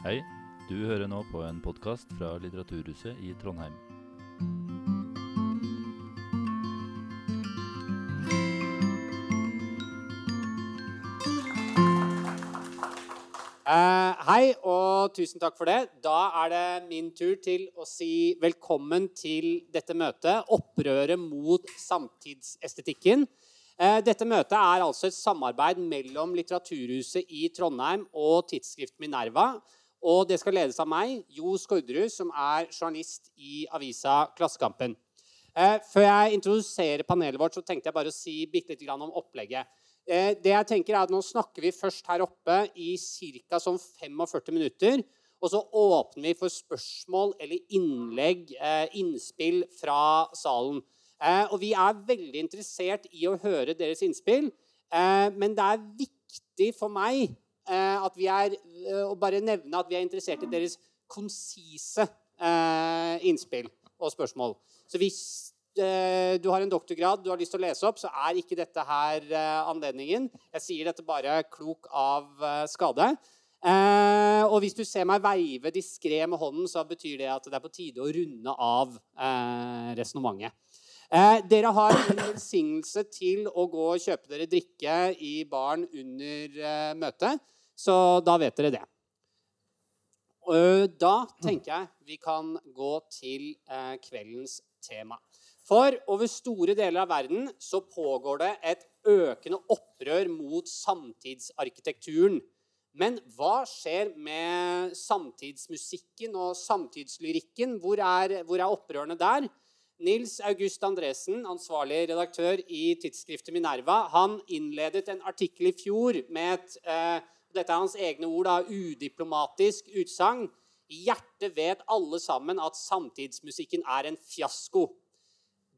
Hei, du hører nå på en podkast fra Litteraturhuset i Trondheim. Uh, hei, og tusen takk for det. Da er det min tur til å si velkommen til dette møtet. Opprøret mot samtidsestetikken. Eh, dette møtet er altså et samarbeid mellom Litteraturhuset i Trondheim og tidsskrift Minerva. Og det skal ledes av meg, Jo Skårderud, som er journalist i avisa Klassekampen. Eh, før jeg introduserer panelet vårt, så tenkte jeg bare å si bitte litt om opplegget. Eh, det jeg tenker er at Nå snakker vi først her oppe i ca. Sånn 45 minutter. Og så åpner vi for spørsmål eller innlegg, eh, innspill fra salen. Og vi er veldig interessert i å høre deres innspill. Men det er viktig for meg at vi er, og bare nevne at vi er interessert i deres konsise innspill og spørsmål. Så hvis du har en doktorgrad du har lyst til å lese opp, så er ikke dette her anledningen. Jeg sier dette bare klok av skade. og hvis du ser meg veive diskré med hånden, så betyr det at det er på tide å runde av eh, resonnementet. Eh, dere har en velsignelse til å gå og kjøpe dere drikke i baren under eh, møtet, så da vet dere det. Da tenker jeg vi kan gå til eh, kveldens tema. For over store deler av verden så pågår det et økende opprør mot samtidsarkitekturen. Men hva skjer med samtidsmusikken og samtidslyrikken? Hvor er, hvor er opprørene der? Nils August Andresen, ansvarlig redaktør i tidsskriftet Minerva, han innledet en artikkel i fjor med et eh, dette er hans egne ord, da, udiplomatisk utsagn. I hjertet vet alle sammen at samtidsmusikken er en fiasko.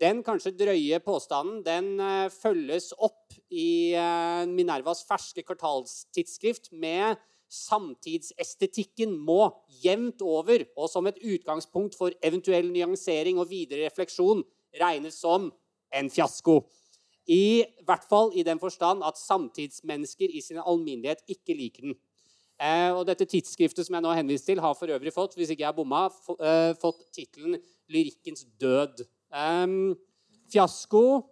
Den kanskje drøye påstanden den uh, følges opp i uh, Minervas ferske kvartalstidsskrift med samtidsestetikken må jevnt over og som et utgangspunkt for eventuell nyansering og videre refleksjon regnes som en fiasko. I hvert fall i den forstand at samtidsmennesker i sin alminnelighet ikke liker den. Eh, og dette Tidsskriftet som jeg nå henviser til, har for øvrig fått hvis ikke jeg bomma, eh, fått tittelen 'Lyrikkens død'. Eh, fiasko,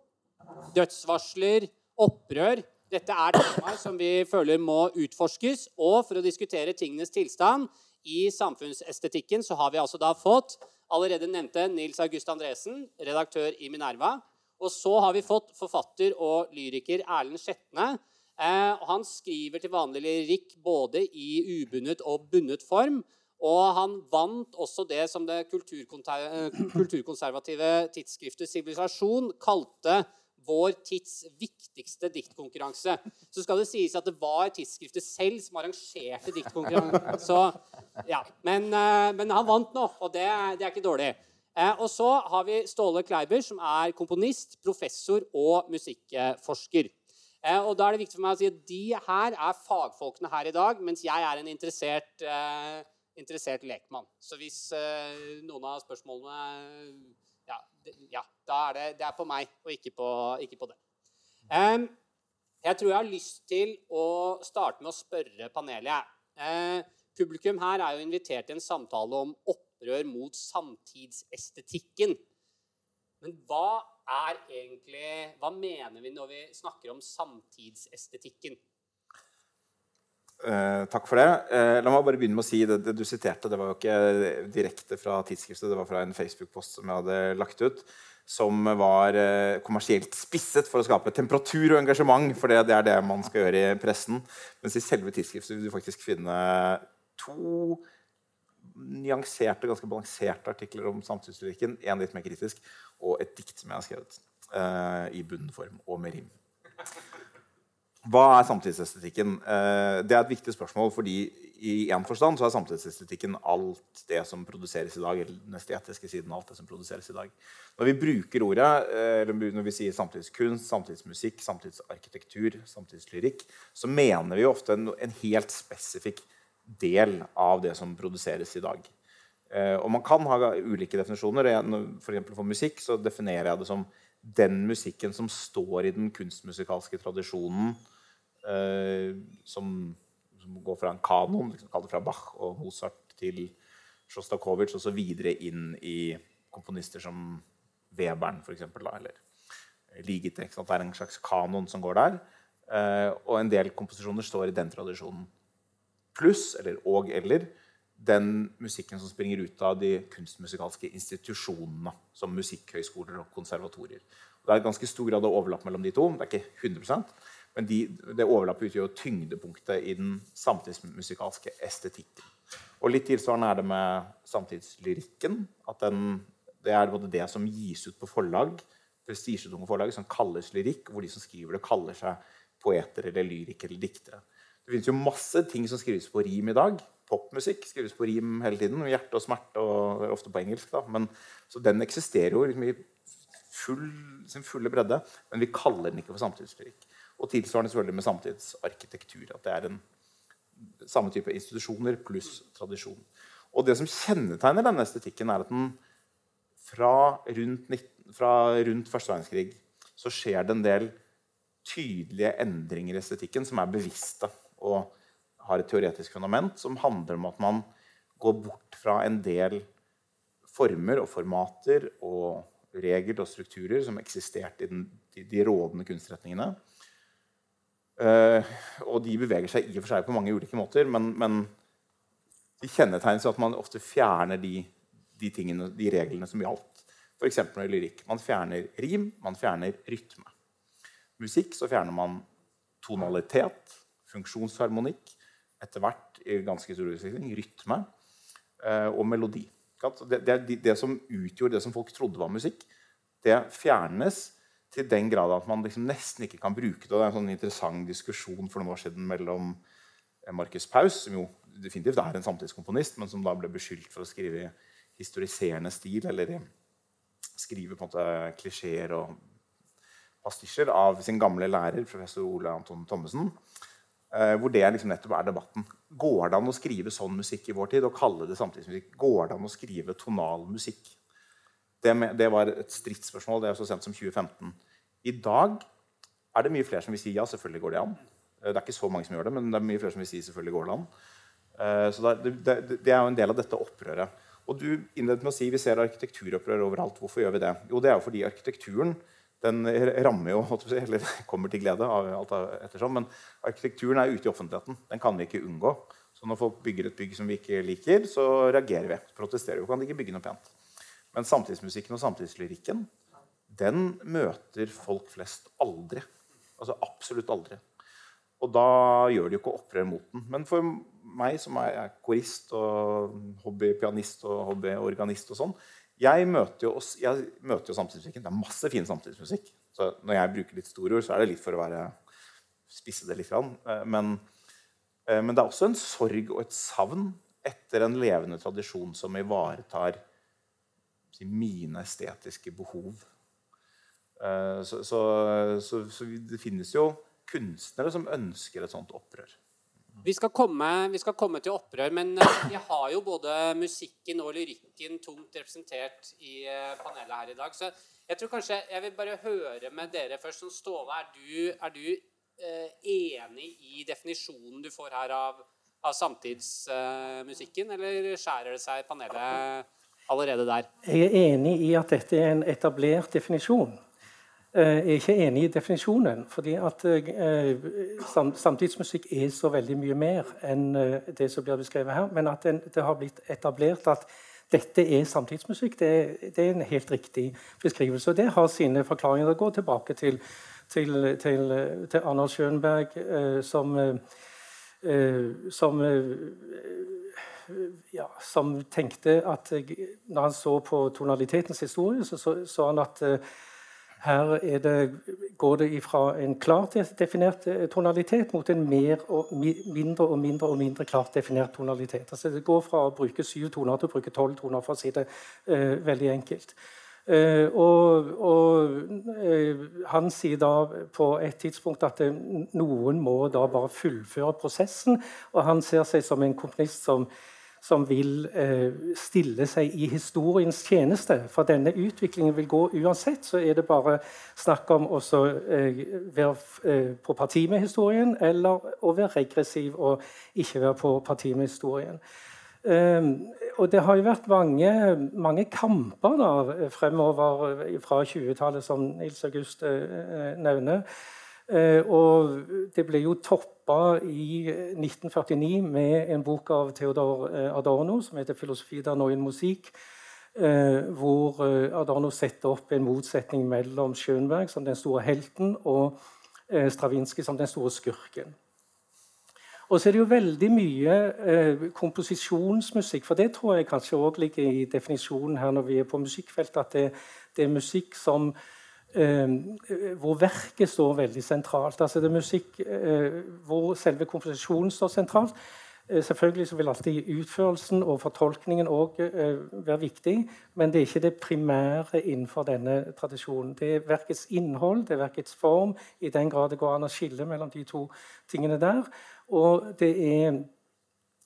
dødsvarsler, opprør. Dette er temaer som vi føler må utforskes. Og for å diskutere tingenes tilstand i samfunnsestetikken så har vi altså da fått allerede nevnte Nils August Andresen, redaktør i Minerva. Og så har vi fått forfatter og lyriker Erlend Skjetne. Eh, han skriver til vanlig lyrikk både i ubundet og bundet form. Og han vant også det som det kulturkonservative tidsskriftet Sivilisasjon kalte vår tids viktigste diktkonkurranse. Så skal det sies at det var tidsskriftet selv som arrangerte diktkonkurransen. Ja. Men, eh, men, han vant nå, og det, det er ikke dårlig. Eh, og så har vi Ståle Kleiber, som er komponist, professor og musikkforsker. Eh, og da er det viktig for meg å si at De her er fagfolkene her i dag, mens jeg er en interessert interessert lekmann. Så hvis eh, noen av spørsmålene ja, det, ja, da er det, det er på meg, og ikke på, ikke på det. Um, jeg tror jeg har lyst til å starte med å spørre panelet. Uh, publikum her er jo invitert til en samtale om opprør mot samtidsestetikken. Men hva er egentlig Hva mener vi når vi snakker om samtidsestetikken? Eh, takk for det. Eh, la meg bare begynne med å si det, det, du siterte. Det var jo ikke direkte fra tidsskriftet, det var fra en Facebook-post som jeg hadde lagt ut. Som var eh, kommersielt spisset for å skape temperatur og engasjement. For det, det, er det man skal gjøre i pressen. Mens i selve tidsskriftet vil du faktisk finne to nyanserte, ganske balanserte artikler om samtidslyrikken. Én litt mer kritisk, og et dikt som jeg har skrevet Uh, i bunnform og med rim. Hva er samtidsestetikken? Uh, det er et viktig spørsmål, fordi i en forstand så er samtidsestetikken alt det som produseres i dag. eller den estetiske siden alt det som produseres i dag. Når vi bruker ordet, eh, eller når vi sier samtidskunst, samtidsmusikk, samtidsarkitektur, samtidslyrikk, så mener vi ofte en, en helt spesifikk del av det som produseres i dag. Eh, og man kan ha ulike definisjoner. For, for musikk så definerer jeg det som den musikken som står i den kunstmusikalske tradisjonen eh, som som går fra en kanon, liksom kalt fra Bach og Mozart til Sjostakovitsj, og så videre inn i komponister som Webern, eksempel, eller Ligete. Det er en slags kanon som går der. Uh, og en del komposisjoner står i den tradisjonen. Pluss, eller og eller, den musikken som springer ut av de kunstmusikalske institusjonene, som musikkhøyskoler og konservatorier. Det er ganske stor grad av overlapp mellom de to. Det er ikke 100% men de, det overlappet utgjør tyngdepunktet i den samtidsmusikalske estetikken. Og litt tilsvarende er det med samtidslyrikken. at den, Det er både det som gis ut på forlag, prestisjetunge forlag, som kalles lyrikk, hvor de som skriver det, kaller seg poeter eller lyrikere eller diktere. Det finnes jo masse ting som skrives på rim i dag. Popmusikk skrives på rim hele tiden. Hjerte og smerte, og ofte på engelsk. da. Men, så den eksisterer jo liksom i full, sin fulle bredde, men vi kaller den ikke for samtidslyrikk. Og tilsvarende selvfølgelig med samtidsarkitektur. At det er en samme type institusjoner pluss tradisjon. Og det som kjennetegner denne estetikken, er at den fra rundt, 19, fra rundt første verdenskrig så skjer det en del tydelige endringer i estetikken som er bevisste og har et teoretisk fundament som handler om at man går bort fra en del former og formater og regler og strukturer som eksisterte i den, de, de rådende kunstretningene, Uh, og de beveger seg i og for seg på mange ulike måter, men, men de kjennetegnes ved at man ofte fjerner de, de, tingene, de reglene som gjaldt. F.eks. når det lyrikk. Man fjerner rim, man fjerner rytme. Musikk så fjerner man tonalitet, funksjonsharmonikk, etter hvert i ganske stor utstrekning rytme uh, og melodi. Det, det, det, som utgjorde det som folk trodde var musikk, det fjernes til den grad at man liksom nesten ikke kan bruke det. Det er en sånn interessant diskusjon for noen år siden mellom Markus Paus, som jo definitivt er en samtidskomponist, men som da ble beskyldt for å skrive historiserende stil, eller skrive på en måte klisjeer og pastisjer av sin gamle lærer, professor Ole Anton Thommessen. Eh, hvor det liksom nettopp er debatten. Går det an å skrive sånn musikk i vår tid og kalle det samtidsmusikk? Går det an å skrive tonal musikk? Det, med, det, var et stridsspørsmål. Det er så sent som 2015. I dag er det mye flere som vil si ja, selvfølgelig går det an. Eh, det er ikke så mange som gjør det, men det er mye flere som vil si selvfølgelig går det an. Eh, så det, det, det er jo en del av dette opprøret. Og du innledet med å si vi ser arkitekturopprør overalt. Hvorfor gjør vi det? Jo, det er jo fordi arkitekturen den rammer jo, eller kommer til glede, av alt ettersom, men arkitekturen er ute i offentligheten. Den kan vi ikke unngå. Så når folk bygger et bygg som vi ikke liker, så reagerer vi. Protesterer vi. Kan de ikke bygge noe pent. Men samtidsmusikken og samtidslyrikken den møter folk flest aldri. Altså absolutt aldri. Og da gjør de jo ikke opprør mot den. Men for meg som er korist og hobbypianist og hobbyorganist og sånn, jeg møter, jo, jeg møter jo samtidsmusikken. Det er masse fin samtidsmusikk. Så når jeg bruker litt store ord, så er det litt for å være spisse det litt. Eh, men, eh, men det er også en sorg og et savn etter en levende tradisjon som ivaretar mine estetiske behov. Eh, så, så, så, så, det finnes jo kunstnere som ønsker et sånt opprør. Vi skal, komme, vi skal komme til opprør, men eh, vi har jo både musikken og lyrikken tungt representert i eh, panelet her i dag. Så jeg tror kanskje jeg vil bare høre med dere først. Ståle, er du, er du eh, enig i definisjonen du får her av, av samtidsmusikken, eller skjærer det seg i panelet? allerede der? Jeg er enig i at dette er en etablert definisjon. Eh, er ikke enig i definisjonen. fordi at eh, Samtidsmusikk er så veldig mye mer enn eh, det som blir beskrevet her. Men at det har blitt etablert at dette er samtidsmusikk, det, er en helt riktig beskrivelse. Og det har sine forklaringer. Det går tilbake til, til, til, til Arnold Schönberg, som, som ja, som tenkte at Når han så på tonalitetens historie, så så, så han at her det, går det fra en klart definert eh, tonalitet mot en og mindre og mindre og mindre klart definert tonalitet. Altså Det går fra å bruke syv toner til å bruke tolv toner, for å si det uh, veldig enkelt. Uh, og, og uh, han sier da på et tidspunkt at noen må da bare fullføre prosessen. Og han ser seg som en komponist som som vil eh, stille seg i historiens tjeneste. For denne utviklingen vil gå uansett. Så er det bare snakk om å eh, være eh, på parti med historien, eller å være regressiv og ikke være på parti med historien. Um, og det har jo vært mange, mange kamper da, fremover fra 20-tallet, som Nils August uh, nevner. Uh, og det ble jo toppa i 1949 med en bok av Theodor Adorno som heter 'Filosofi der neuen Musikk'. Hvor Adorno setter opp en motsetning mellom Schönberg som den store helten og Stravinskij som den store skurken. Og så er det jo veldig mye eh, komposisjonsmusikk. For det tror jeg kanskje òg ligger i definisjonen her når vi er på musikkfeltet, at det, det er musikk som eh, hvor verket står veldig sentralt. Altså det er musikk eh, hvor selve komposisjonen står sentralt. Eh, selvfølgelig så vil alltid utførelsen og fortolkningen også, eh, være viktig, men det er ikke det primære innenfor denne tradisjonen. Det er verkets innhold, det er verkets form, i den grad det går an å skille mellom de to tingene der. Og det er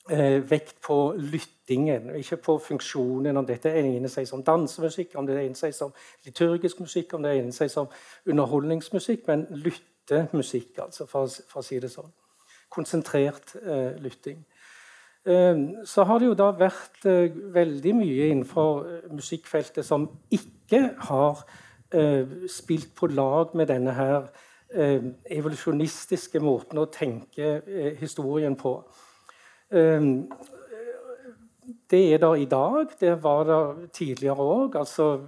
vekt på lyttingen, ikke på funksjonen. Om dette egner seg som dansemusikk, om det egner seg som liturgisk musikk, om det egner seg som underholdningsmusikk, men lyttemusikk, altså, for, for å si det sånn. Konsentrert eh, lytting. Eh, så har det jo da vært eh, veldig mye innenfor eh, musikkfeltet som ikke har eh, spilt på lag med denne her Eh, evolusjonistiske måten å tenke eh, historien på. Eh, det er der i dag. Det var der tidligere òg. Altså,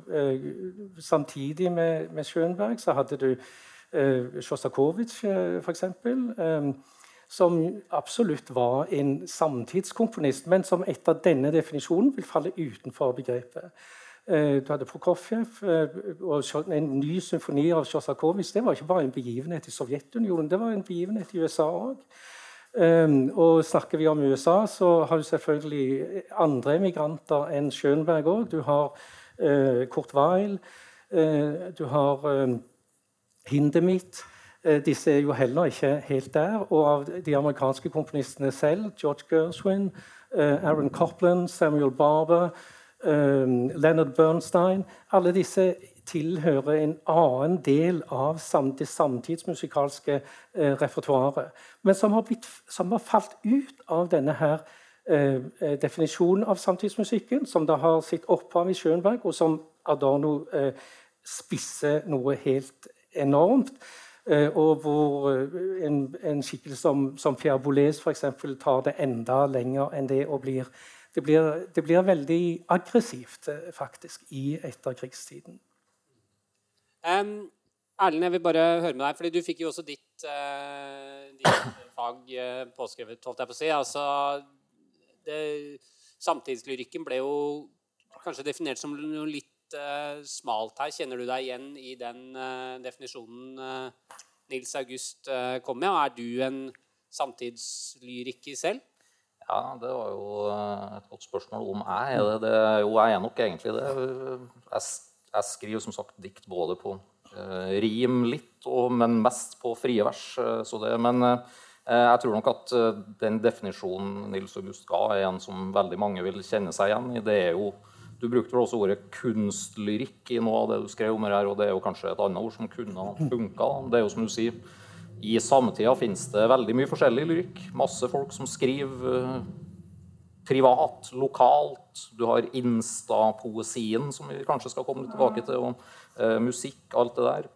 samtidig med, med Schönberg så hadde du eh, Sjostakovitsj, f.eks. Eh, som absolutt var en samtidskomponist, men som etter denne definisjonen vil falle utenfor begrepet. Eh, du hadde Prokofjev eh, og en ny symfoni av Sjostakovitsj. Det var ikke bare en begivenhet i Sovjetunionen, det var en begivenhet i USA òg. Um, og snakker vi om USA, så har du selvfølgelig andre emigranter enn Schönberg òg. Du har uh, Kurt Weil, uh, du har um, Hindemith. Uh, disse er jo heller ikke helt der. Og av de amerikanske komponistene selv, George Gershwin, Aaron Copland, Samuel Barber Ehm, Leonard Bernstein Alle disse tilhører en annen del av det samtidsmusikalske eh, repertoaret. Men som har, blitt, som har, falt ut av denne her eh, eh, definisjonen av samtidsmusikken, som da har sitt opphav i Schönberg, og som Adorno eh, spisser noe helt enormt. Eh, og hvor eh, en, en skikkelse som, som Pierre Boulez tar det enda lenger enn det og blir det blir, det blir veldig aggressivt faktisk i etterkrigstiden. Um, Erlend, jeg vil bare høre med deg, fordi du fikk jo også ditt, uh, ditt fag uh, påskrevet, holdt jeg på å si. Altså, samtidslyrikken ble jo kanskje definert som noe litt uh, smalt her. Kjenner du deg igjen i den definisjonen Nils August kom med? Og er du en samtidslyriker selv? Ja, det var jo eh, et godt spørsmål om jeg er det jo, jeg er nok egentlig det. Jeg, jeg skriver som sagt dikt både på uh, rim litt, og, men mest på frie vers. Eh, det, men uh, jeg tror nok at den definisjonen Nils August ga, er en som veldig mange vil kjenne seg igjen i. Det er jo, Du brukte vel også ordet kunstlyrikk i noe av det du skrev om her, og det er jo kanskje et annet ord som kunne funka. Det er jo som du sier i samtida finnes det veldig mye forskjellig lyrikk. Masse folk som skriver privat, lokalt. Du har Insta-poesien, som vi kanskje skal komme tilbake til, og eh, musikk, alt det der.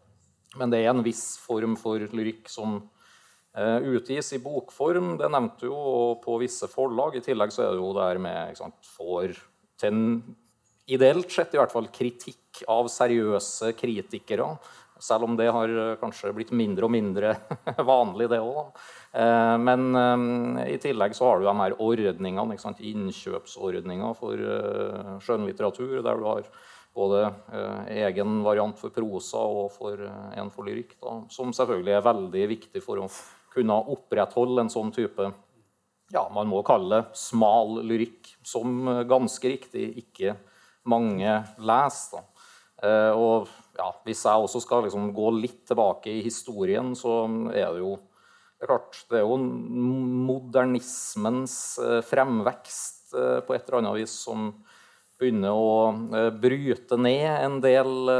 Men det er en viss form for lyrikk som eh, utgis i bokform. Det nevnte jo på visse forlag. I tillegg så er det jo det her med ikke får til en ideelt sett i hvert fall kritikk av seriøse kritikere selv om det har eh, kanskje blitt mindre og mindre vanlig, det òg. Eh, men eh, i tillegg så har du de her ordningene, innkjøpsordninger for skjønnlitteratur, der du har både egen variant for prosa og for en for lyrikk, da, som selvfølgelig er veldig viktig for å kunne opprettholde en sånn type ja, man må kalle det smal lyrikk, som ganske riktig ikke mange leser. Og ja, Hvis jeg også skal liksom gå litt tilbake i historien, så er det jo det er klart, det er jo modernismens eh, fremvekst eh, på et eller annet vis som begynner å eh, bryte ned en del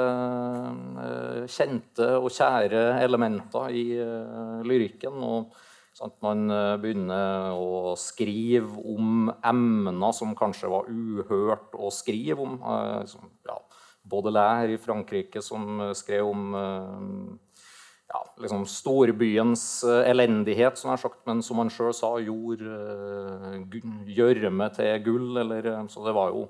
kjente og kjære elementer i lyrikken. og at Man begynner å skrive om emner som kanskje var uhørt å skrive om. Ja, Baudelaire i Frankrike som skrev om ja, liksom storbyens elendighet, som sagt, men som han sjøl sa, gjorde gjørme til gull. Eller, så det var jo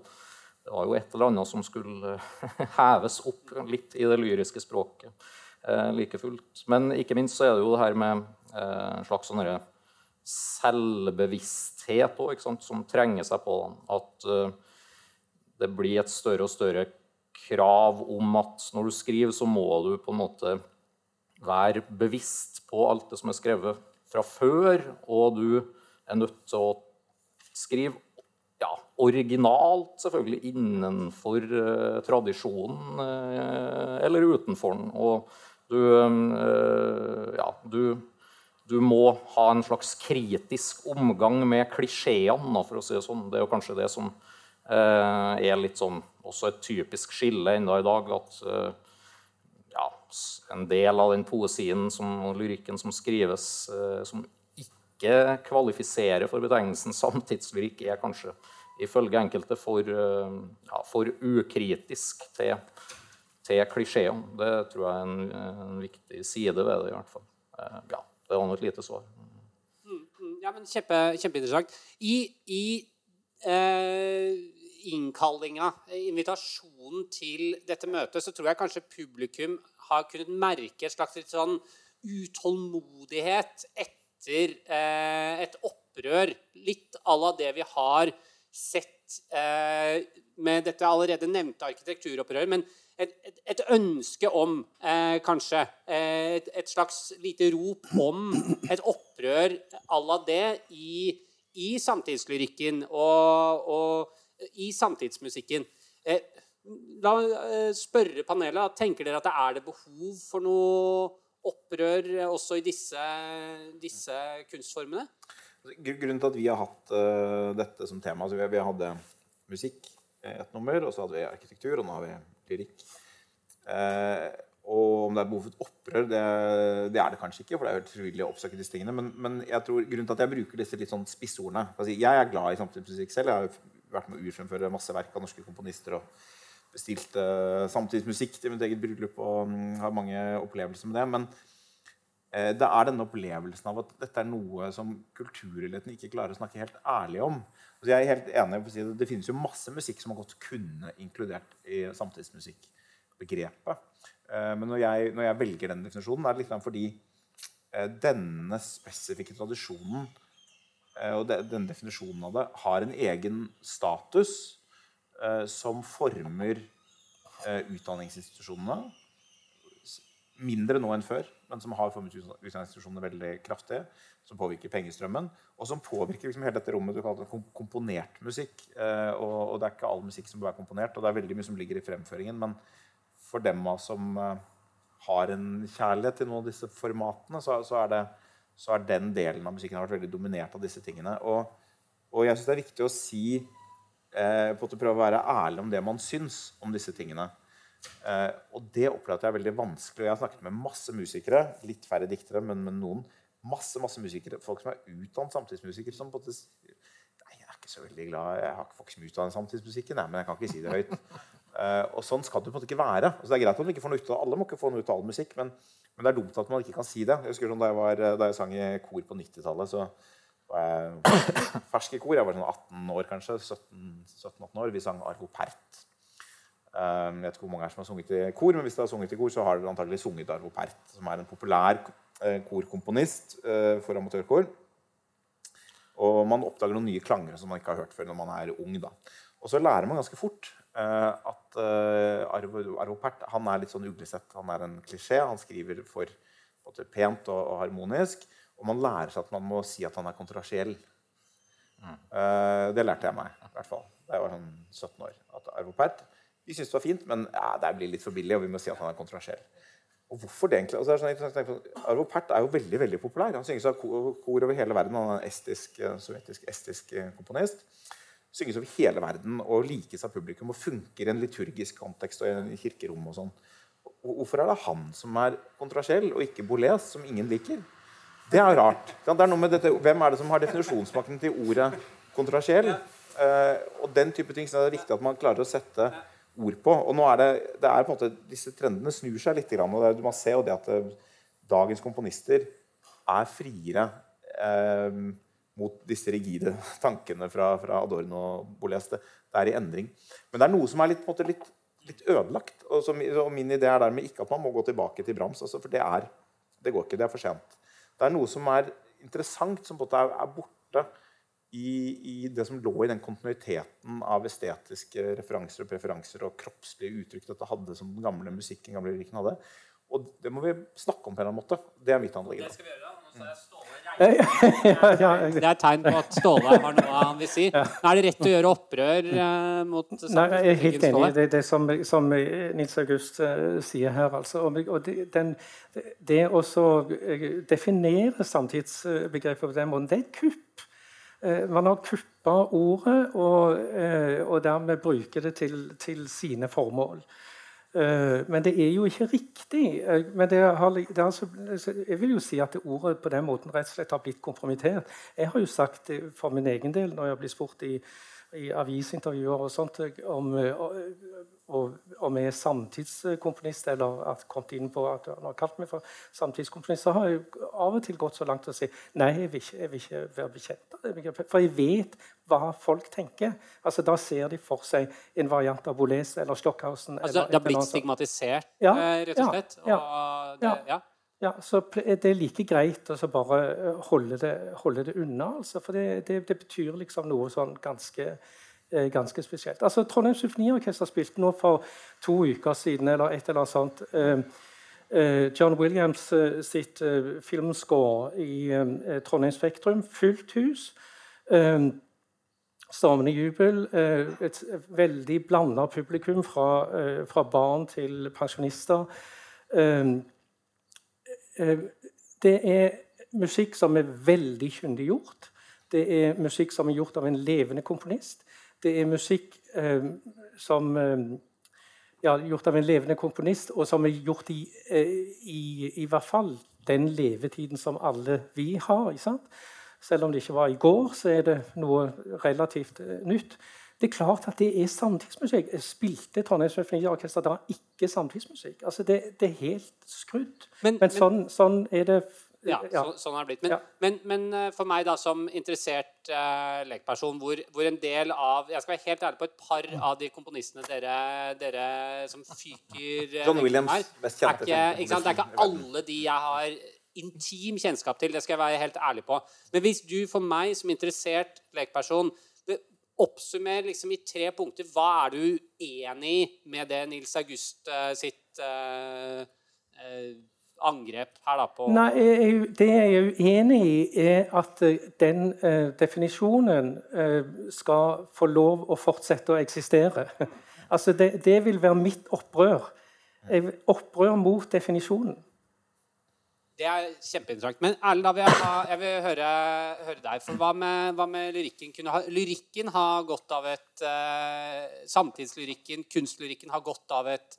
det var jo et eller annet som skulle heves opp litt i det lyriske språket eh, like fullt. Men ikke minst så er det jo det her med eh, en slags sånn selvbevissthet også, som trenger seg på. At eh, det blir et større og større krav om at når du skriver, så må du på en måte være bevisst på alt det som er skrevet fra før, og du er nødt til å skrive ja, originalt, selvfølgelig innenfor eh, tradisjonen eh, eller utenfor den. Og du, eh, ja, du, du, må ha en slags kritisk omgang med klisjeene, for å si det sånn. Det er jo kanskje det som er litt sånn også et typisk skille ennå i dag. at ja, en del av den poesien og lyrikken som skrives, som ikke kvalifiserer for betegnelsen samtidslyrikk, er kanskje ifølge enkelte for, eh, ja, for ukritisk til, til klisjeene. Det tror jeg er en, en, viktig side ved det. i hvert fall. Eh, ja, Det var nå et lite svar. Mm, mm, ja, men kjempe, Kjempeinteressant. I, i eh, innkallinga, invitasjonen til dette møtet, så tror jeg kanskje publikum har kunnet merke et slags litt sånn utålmodighet etter eh, et opprør. Litt à la det vi har sett eh, med dette allerede nevnte arkitekturopprøret, men et, et, et, ønske om, eh, kanskje eh, et, et, slags lite rop om et opprør à la det i, i samtidslyrikken og, og, i samtidsmusikken. Eh, la eh, spørre panelet. Tenker dere at det er det behov for noe opprør også i disse, disse kunstformene? Grunnen til at vi har hatt uh, dette som tema altså vi, vi, hadde musikk et nummer, og så hadde vi arkitektur, og nå har vi lyrikk. Uh, og om det er behov for et opprør, det, det, er det kanskje ikke. for det er helt frivillig å oppsøke disse tingene, Men, men jeg tror grunnen til at jeg bruker disse litt sånn spissordene altså, Jeg er glad i samtidsmusikk selv. Jeg har vært med å urfremføre masse verk av norske komponister. og bestilt uh, samtidsmusikk til mitt eget bryllup og um, har mange opplevelser med det. Men uh, det er denne opplevelsen av at dette er noe som kultureliten ikke klarer å snakke helt ærlig om. Altså jeg er helt enig på å si at det finnes jo masse musikk som har godt kunne inkludert i samtidsmusikkbegrepet. Eh, men når jeg, når jeg, velger den definisjonen, er det litt fordi denne spesifikke tradisjonen og denne definisjonen av det har en egen status som former utdanningsinstitusjonene mindre nå enn før, men som har formet utdanningsinstitusjonene veldig kraftig. Som påvirker pengestrømmen, og som påvirker liksom hele dette rommet du kaller det komponert musikk. Eh, og, det er ikke all musikk som bør være komponert, og det er veldig mye som ligger i fremføringen. Men for dem som eh, har en kjærlighet til noen av disse formatene, så, er det, så, har den delen av musikken vært veldig dominert av disse tingene. Og, og jeg syns det er viktig å si eh, på å prøve å være ærlig om det man syns om disse tingene. Eh, og det opplevde jeg er veldig vanskelig. Og Jeg har snakket med masse musikere, litt færre diktere, men med noen. Masse masse musikere, Folk som er utdannet samtidsmusikere. som på en måte Nei, jeg er ikke så veldig glad Jeg har ikke som utdannet samtidsmusikken, nei, men jeg kan ikke si det høyt. Eh, og sånn skal det på en måte ikke være. Altså, det er greit at du ikke får noe ut av Alle må ikke få noe ut av all musikk, men, men, det er dumt at man ikke kan si det. Jeg husker sånn, Da jeg, var, da jeg sang i kor på 90-tallet, så var jeg fersk i kor. Jeg var sånn 18 år, kanskje. 17-18 år. Vi sang Arvo Pärt. Um, jeg vet ikke hvor mange her som har sunget i kor, men hvis dere har sunget i kor, så har dere antagelig sunget Arvo Pert, som er en populær uh, korkomponist uh, for amatørkor. Og man oppdager noen nye klanger som man ikke har hørt før når man er ung. Da. Og så lærer man ganske fort at Arvo, Arvo Pärt han er litt sånn uglesett. Han er en klisjé. Han skriver for både pent og, og, harmonisk. Og man lærer seg at man må si at han er kontroversiell. Mm. det lærte jeg meg i hvert fall da jeg var sånn 17 år. At Arvo Pärt vi syntes det var fint, men ja, det blir litt for billig, og vi må si at han er kontroversiell. Og hvorfor det egentlig? Sånn, Arvo Pärt er jo veldig veldig populær. Han synges av kor over hele verden. Han er en estisk, eh, sovjetisk estisk eh, komponist. Synges over hele verden og likes av publikum og funker i en liturgisk kontekst og i en kirkerom. og sånn. Hvorfor er det han som er kontroversiell, og ikke Boulez, som ingen liker? Det er rart. Det er dette, hvem er det som har definisjonsmakten til ordet kontroversiell? Eh, og den type ting så er det viktig at man klarer å sette ord på. Og nå er det, det er på en måte, Disse trendene snur seg litt. og det, Man ser jo det at eh, dagens komponister er friere eh, mot disse rigide tankene fra, fra Adorno og Boles. Det, det, er i endring. Men det er noe som er litt, måte, litt, litt ødelagt. Og, som, og, min idé er dermed ikke at man må gå tilbake til Brams. Altså, for det, er, det går ikke. Det er for sent. Det er noe som er interessant, som på måte er, er borte i, i, det som lå i den kontinuiteten av estetiske referanser og preferanser og kroppslige uttrykk dette hadde som den gamle musikken gamle hadde. Og det må vi snakke om på en eller annen måte. Det er mitt anliggende. Det skal. Nå er Ståle det er et tegn på at Ståle har noe han vil si. Er det rett å gjøre opprør eh, mot Nei, Jeg er helt enig i det, det som, som, Nils August uh, sier her. Altså. Og, det, den, det å eh, definere samtidsbegrepet på den måten, det er et kupp. Man har kuppa ordet og, og dermed bruker det til, til sine formål. Eh, men det er jo ikke riktig. Eh, men har, altså, jeg vil jo si at ordet på den måten rett og slett har blitt kompromittert. Jeg har jo sagt for min egen del, når jeg har blitt spurt i, i avisintervjuer og sånt, om, om jeg er samtidskomponist, eller at kommet inn på at han har kalt meg for samtidskomponist, så har jeg av og til gått så langt å si nei, jeg vil ikke, jeg vil ikke være bekjent av det. For jeg vet hva folk tenker. Altså, Da ser de for seg en variant av Boles eller Stockhausen. Altså, det har blitt stigmatisert, ja, eh, rett og slett? Ja, ja, ja. Ja, så Det er like greit å bare eh, holde det, holde det unna. Altså, for det, det, det, betyr liksom noe sånn ganske Eh, ganske spesielt. Altså, Trondheim Symfoniorkester spilte nå for to uker siden eller et eller annet sånt. Eh, John Williams sitt filmscore i Trondheim Spektrum. Fullt hus. Stormende jubel. Et veldig blanda publikum fra, fra, barn til pensjonister. Det er musikk som er veldig kyndig gjort. Det er musikk som er gjort av en levende komponist. Det er musikk eh, som eh, ja, gjort av en levende komponist, og som er gjort i, eh, i, i hvert fall den levetiden som alle vi har. Selv om det ikke var i går, så er det noe relativt eh, nytt. Det er klart at det er samtidsmusikk. Jeg spilte Trondheim Symfoniorkester. Det var ikke samtidsmusikk. Altså det, det, er helt skrudd. Men, men, men sånn, sånn, er det ja, ja. Så, sånn har det blitt. Men, ja. men, men, eh, for meg da som interessert uh, lekperson, hvor, hvor, en del av Jeg skal være helt ærlig på et par av de komponistene dere, dere som fyker uh, John Williams, her, best kjente. Er ikke, ikke det er ikke alle de jeg har intim kjennskap til. Det skal jeg være helt ærlig på. Men hvis du for meg som interessert lekperson oppsummer liksom i tre punkter hva er du uenig i med det Nils August uh, sitt uh, angrep her da på Nei, jeg, Det jeg er uenig i, er at eh, den uh, definisjonen uh, skal få lov å fortsette å eksistere. altså, det, det, vil være mitt opprør. Opprør mot definisjonen. Det er kjempeinteressant. Men Erlend, da vil jeg, ha, jeg vil høre, høre, deg. For hva med, hva med lyrikken? Ha, lyrikken har gått av et uh, Samtidslyrikken, kunstlyrikken, har gått av et,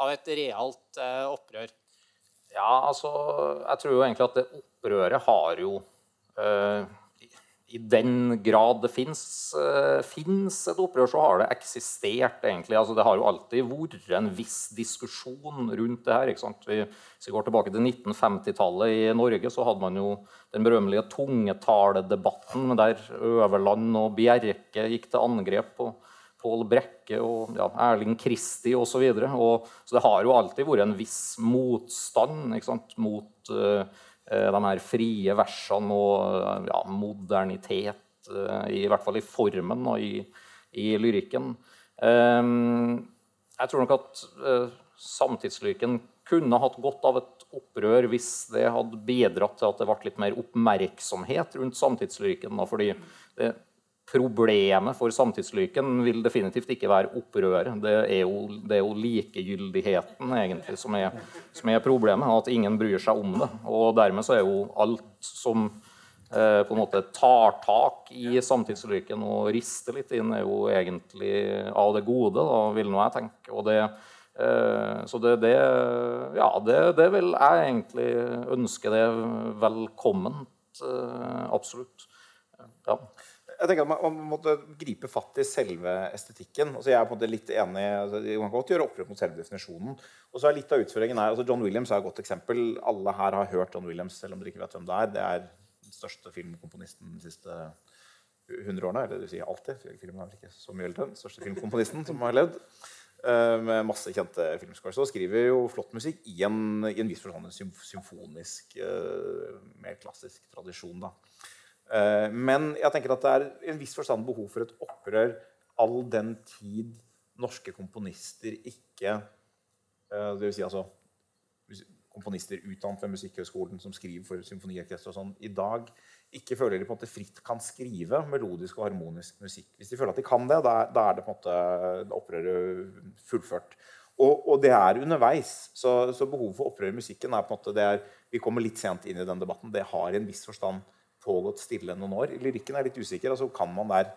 av et realt opprør. Ja, altså Jeg tror jo egentlig at det opprøret har jo uh, i, den grad det fins uh, et opprør, så har det eksistert, egentlig. Altså, det har jo alltid vært en viss diskusjon rundt det her. Vi, hvis vi går tilbake til 1950-tallet i Norge, så hadde man jo den berømmelige tungetaledebatten der Øverland og Bjerke gikk til angrep på Pål Brekke og ja, Erling Kristi osv. Så, videre. så det har jo alltid vært en viss motstand sant, mot uh, de her frie versene og ja, modernitet, uh, i hvert fall i formen og i, i lyrikken. Jeg tror nok at samtidslyrikken kunne hatt godt av et opprør hvis det hadde bidratt til at det ble litt mer oppmerksomhet rundt samtidslyrikken. Fordi det, Problemet for samtidslyken vil definitivt ikke være opprøret. Det er jo, det er jo likegyldigheten egentlig som er, som er, problemet, at ingen bryr seg om det. Og dermed så er jo alt som eh, på en måte tar tak i samtidslyken og rister litt inn, er jo egentlig av det gode, da, vil nå jeg tenke. Og det, eh, så det, det Ja, det, det, vil jeg egentlig ønske det velkomment. Eh, absolutt. Ja jeg tenker at man, man, måtte gripe fatt i selve estetikken. Altså jeg er på en måte litt enig, altså Man kan godt gjøre opprør mot selve definisjonen. Og så er litt av utføringen her, altså John Williams er et godt eksempel. Alle her har hørt John Williams, selv om dere ikke vet hvem det er. Det er den største filmkomponisten de siste 100 årene. Eller det vil si alltid. Filmen er vel ikke så mye eldre. Den største filmkomponisten som har levd. Uh, med masse kjente filmscores. Og skriver jo flott musikk i en, i en viss forstand en symfonisk, uh, mer klassisk tradisjon. da. Eh, men jeg tenker at det er i en viss forstand behov for et opprør all den tid norske komponister ikke eh, Det vil si altså komponister utdannet ved Musikkhøgskolen som skriver for symfoniorkester og sånn, i dag ikke føler de på en måte fritt kan skrive melodisk og harmonisk musikk. Hvis de føler at de kan det, da, er det på en måte opprøret fullført. Og, og, det er underveis. Så, så behovet for opprør i musikken er på en måte er, Vi kommer litt sent inn i den debatten. Det har i en viss forstand pågått stille noen år. Lyrikken er litt usikker. altså Kan man der,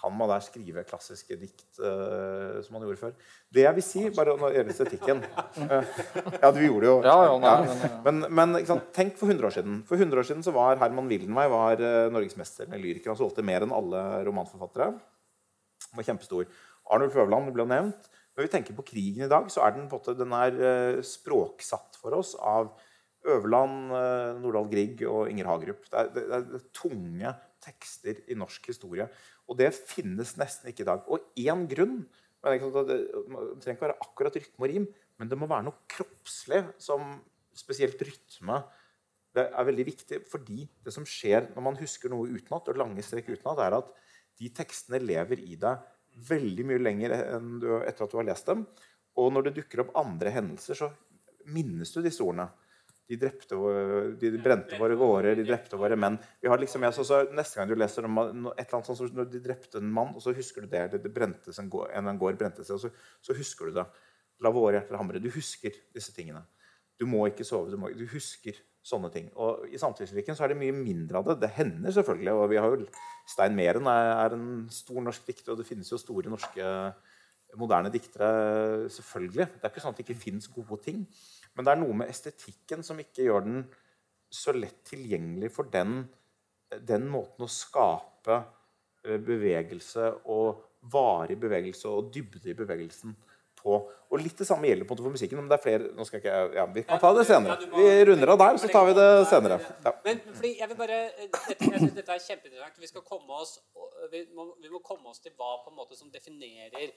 kan man der skrive klassiske dikt uh, som man gjorde før? Det jeg vil si, bare Nå gjelder estetikken uh, Ja, du gjorde jo ja, ja, nei, Men, men tenk for 100 år siden. For 100 år siden så var Herman Wildenvey var, uh, norgesmester med lyriker. Han solgte mer enn alle romanforfattere. Han var kjempestor. Arnulf Øverland ble nevnt. Når vi tenker på krigen i dag, så er den, på den er språksatt for oss av Øverland, eh, Nordahl Grieg og Inger Hagerup. Det er, det, er, tunge tekster i norsk historie. Og det finnes nesten ikke i dag. Og én grunn Det trenger ikke være akkurat rytme og rim, men det må være noe kroppslig som spesielt rytme det er veldig viktig, fordi det som skjer når man husker noe utenat, og lange strekk utenat, er at de tekstene lever i deg veldig mye lenger du, etter at du har lest dem. Og når det dukker opp andre hendelser, så minnes du disse ordene. De, drepte, de brente våre gårder, de drepte våre menn. Vi har liksom, så, så, neste gang du leser om et eller annet sånt, så når de drepte en mann, og så husker du det. det, det brentes en, gård, en, gård brente seg, og så, så, husker du det. La våre hjerter hamre. Du husker disse tingene. Du må ikke sove. Du, må, du husker sånne ting. Og I samtidslykken så er det mye mindre av det. Det hender selvfølgelig. og vi har jo Stein Meren er, er en stor norsk dikter, og det finnes jo store norske moderne diktere. selvfølgelig. Det er ikke sånn at det ikke finnes gode ting. Men det er noe med estetikken som ikke gjør den så lett tilgjengelig for den, den måten å skape eh, bevegelse og varig bevegelse og dybde i bevegelsen på. Og litt det samme gjelder på for musikken. men det er flere, nå skal ikke, ja, Vi kan ta det senere. Vi runder av der, så tar vi det senere. Ja. Men fordi jeg vil bare, dette, jeg synes dette er kjempeinteressant. Vi, skal komme oss, vi må, vi må komme oss til hva på en måte som definerer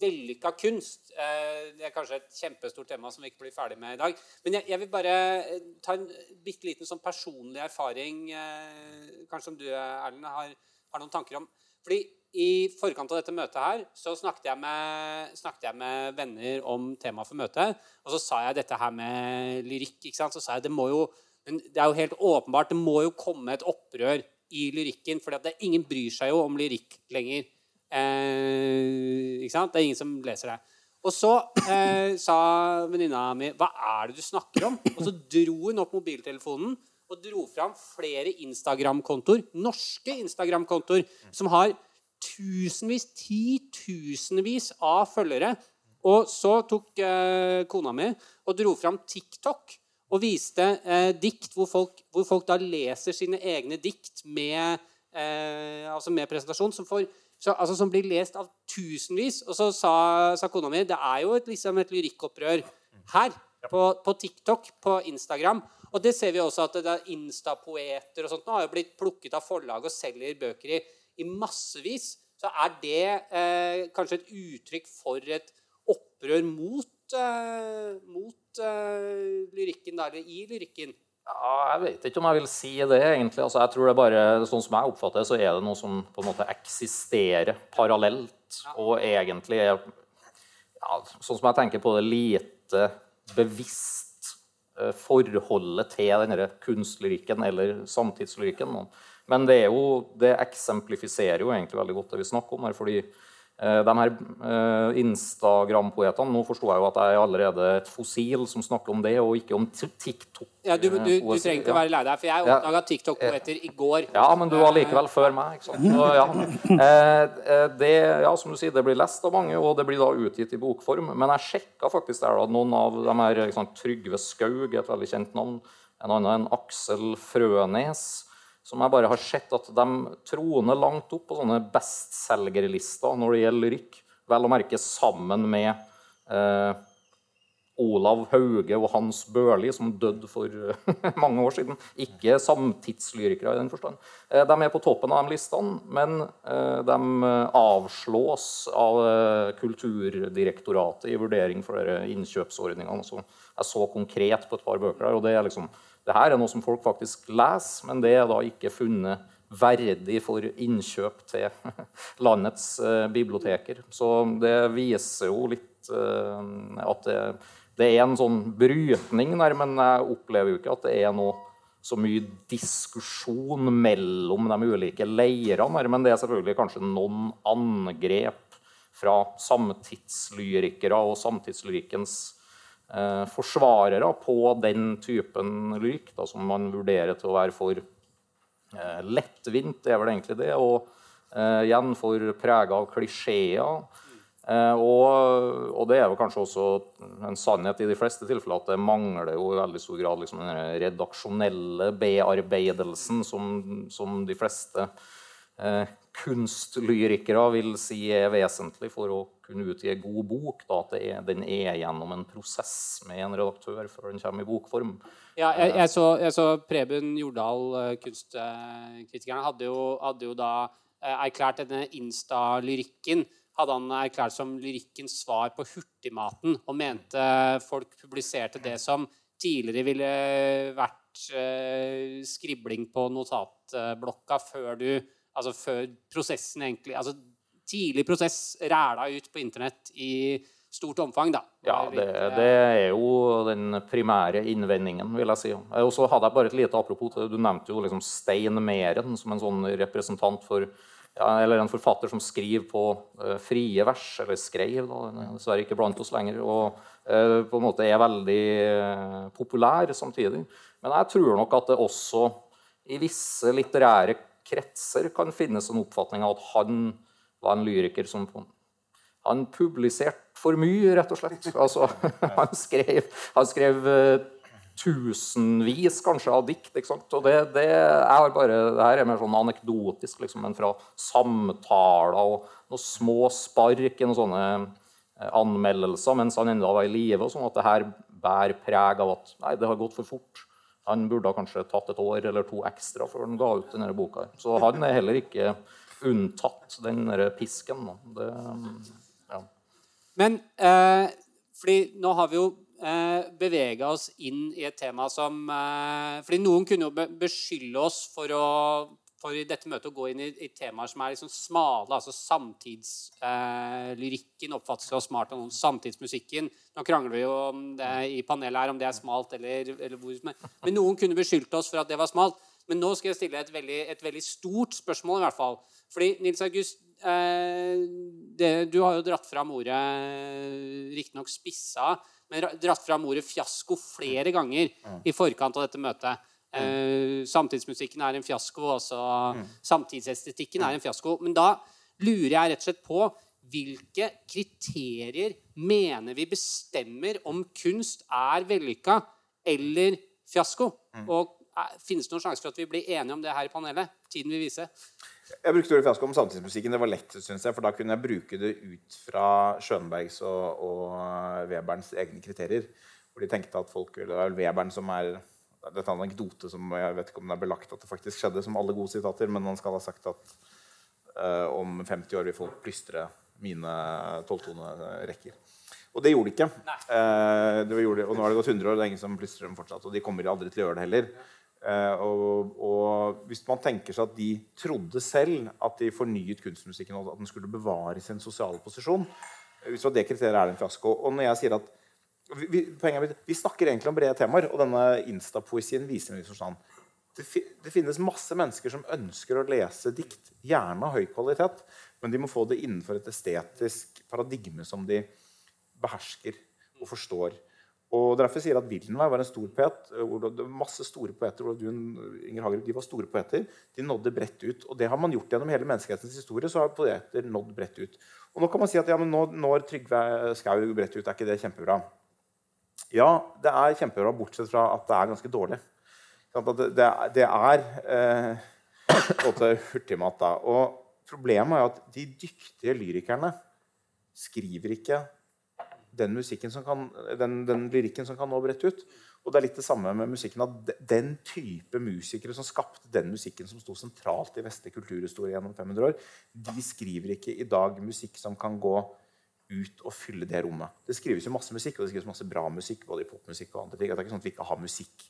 vellykka kunst. Eh, det er kanskje et kjempestort tema som vi ikke blir ferdig med i dag. Men jeg, vil bare eh, ta en bitte liten sånn personlig erfaring, eh, kanskje som du, Erlend, har, har, noen tanker om. Fordi i forkant av dette møtet her så snakket jeg, med, snakket jeg med venner om temaet for møtet. Og så sa jeg dette her med lyrikk. ikke sant? Så sa jeg det må jo det er jo helt åpenbart, det må jo komme et opprør i lyrikken. For ingen bryr seg jo om lyrikk lenger. Eh, ikke sant? Det er ingen som leser det. Og så eh, sa venninna mi 'Hva er det du snakker om?' Og så dro hun opp mobiltelefonen og dro fram flere Instagram-kontoer, norske Instagram-kontoer, som har tusenvis, titusenvis av følgere. Og så tok eh, kona mi og dro fram TikTok og viste eh, dikt hvor folk, hvor folk, da leser sine egne dikt med, eh, altså med presentasjon, som får så, altså, som blir lest av tusenvis. Og så sa, sa kona mi det er jo et, liksom et lyrikkopprør her. På, på, TikTok, på Instagram. Og det ser vi også at det er Instapoeter og sånt nå har jo blitt plukket av forlag og selger bøker i, i massevis. Så er det eh, kanskje et uttrykk for et opprør mot, eh, mot eh, lyrikken, da, eller i lyrikken. Ja, jeg vet ikke om jeg vil si det, egentlig. Altså, jeg tror det bare, Sånn som jeg oppfatter det, så er det noe som på en måte eksisterer parallelt, og egentlig er ja, Sånn som jeg tenker på det, lite bevisst eh, forholdet til denne kunstlyrikken eller samtidslyrikken. Men det, er jo, det eksemplifiserer jo egentlig veldig godt det vi snakker om her. fordi de her eh, Instagram-poetene Nå forsto jeg jo at jeg er allerede et fossil som snakker om det, og ikke om TikTok. Ja, du, du, du trenger ikke å være lei deg, for jeg oppdaga TikTok-poeter i går. Ja, men du var likevel før meg. ikke sant? Så, ja. Eh, eh, det, ja, som du sier, det blir lest av mange, og det blir da utgitt i bokform. Men jeg sjekka faktisk der da, noen av de her Trygve Skaug, et veldig kjent navn. En annen en Aksel Frønes. Som jeg bare har sett at de troner langt opp på sånne bestselgerlister når det gjelder lyrikk. Vel å merke sammen med eh, Olav Hauge og Hans Børli, som døde for mange år siden. Ikke samtidslyrikere i den forstand. Eh, De er på toppen av de listene, men eh, de avslås av eh, Kulturdirektoratet i vurdering for innkjøpsordningene. Så jeg så konkret på et par bøker der, og det er liksom det her er noe som folk faktisk leser, men det er da ikke funnet verdig for innkjøp til landets eh, biblioteker. Så det viser jo litt eh, at det, det er en sånn brytning der, men jeg opplever jo ikke at det er noe så mye diskusjon mellom de ulike leirene. Men det er selvfølgelig kanskje noen angrep fra samtidslyrikere og samtidslyrikens forsvarere på den typen lyrikk da, som man vurderer til å være for eh, lettvint, er vel egentlig det, og eh, igjen for prega av klisjeer. Eh, og, og det er jo kanskje også en sannhet i de fleste tilfeller at det mangler jo i veldig stor grad liksom den redaksjonelle bearbeidelsen som, som de fleste eh, kunstlyrikere vil si er vesentlig for å kunne utgi en god bok. Da, at er, den er gjennom en prosess med en redaktør før den kommer i bokform. Ja, jeg, jeg, så, jeg så Preben Jordal, eh, kunstkritikeren, hadde jo, hadde jo da eh, erklært denne Insta-lyrikken hadde han erklært som lyrikkens svar på hurtigmaten, og mente folk publiserte det som tidligere ville vært eh, skribling på notatblokka før du Altså før prosessen egentlig Altså tidlig prosess ræla ut på internett i stort omfang, da. Ja, det, det er jo den primære innvendingen, vil jeg si. Og så hadde jeg bare et lite apropos til Du nevnte jo liksom Stein Meren som en sånn representant for ja, Eller en forfatter som skriver på uh, frie vers, eller skrev, da, er dessverre ikke blant oss lenger. Og uh, på en måte er veldig uh, populær samtidig. Men jeg tror nok at det også i visse litterære kretser kan finnes en oppfatning av at han var en lyriker som han publiserte for mye, rett og slett. Altså, han skrev, han skrev eh, tusenvis kanskje av dikt. ikke sant? Og det, det, er bare, det her er mer sånn anekdotisk, liksom, men fra samtaler og noen små spark i noen sånne eh, anmeldelser mens han ennå var i live. Sånn at det her bærer preg av at nei, det har gått for fort. Han burde kanskje tatt et år eller to ekstra før han ga ut denne boka. Så han er heller ikke unntatt den derre pisken. Det, ja. Men eh, fordi nå har vi jo eh, bevega oss inn i et tema som eh, Fordi noen kunne jo beskylde oss for å for i dette møtet å gå inn i, i temaer som er liksom smale. altså Samtidslyrikken eh, oppfattes jo smart av noen. Samtidsmusikken. Nå krangler vi jo om det i panelet her om det er smalt eller, eller hvor men, noen kunne beskyldt oss for at det var smalt. Men nå skal jeg stille et veldig, et veldig stort spørsmål, i hvert fall. Fordi, Nils August, eh, det, du har jo dratt fram ordet Riktignok spissa, men dratt fram ordet fiasko flere ganger i forkant av dette møtet. Eh, samtidsmusikken er en fiasko, også samtidsestetikken er en fiasko. Men da lurer jeg rett og slett på hvilke kriterier mener vi bestemmer om kunst er vellykka eller fiasko? Og eh, finnes det noen sjanse for at vi blir enige om det her i panelet? Tiden vil vise. Jeg brukte ordet fiasko om samtidsmusikken. Det var lett, synes jeg, for da kunne jeg bruke det ut fra Schönbergs og, og Weberns egne kriterier. Hvor de tenkte at folk Det er Webern som er Dette er en anekdote som jeg vet ikke om det er belagt at det faktisk skjedde, som alle gode sitater, men han skal ha sagt at uh, om 50 år vil folk plystre mine tolvtonerekker. Og det gjorde de ikke. Eh, det gjorde, og nå har det gått 100 år, og det er ingen som plystrer dem fortsatt. Og de kommer aldri til å gjøre det heller. Eh, og, og hvis man tenker seg at de trodde selv at de fornyet kunstmusikken, og at den skulle bevare sin sosiale posisjon Hvis det var det kriteriet, er det en fiasko. Og når jeg sier at vi, poenget vi snakker egentlig om brede temaer, og denne instapoesien viser en viss forstand. det, det, finnes masse mennesker som ønsker å lese dikt, gjerne av høy kvalitet, men de må få det innenfor et estetisk paradigme som de behersker og forstår. Og Derfor sier jeg at Wildenvey var en stor poet. hvor det var masse store poeter, hvor du, Inger Hagerup, de var store poeter. De nådde bredt ut. Og det har man gjort gjennom hele menneskehetens historie. så har poeter nådd bredt ut. Og Nå kan man si at ja, men nå når Trygve Skau bredt ut, er ikke det kjempebra? Ja, det er kjempebra, bortsett fra at det er ganske dårlig. Det, det er eh, hurtigmat. da. Og Problemet er at de dyktige lyrikerne skriver ikke den, som kan, den, den lyrikken som kan nå bredt ut. Og det er litt det samme med musikken. at Den type musikere som skapte den musikken som sto sentralt i vestlig kulturhistorie gjennom 500 år, de skriver ikke i dag musikk som kan gå ut og fylle det rommet. Det skrives jo masse musikk, og det skrives masse bra musikk. både i popmusikk og andre ting. Det er ikke sånn at vi ikke har musikk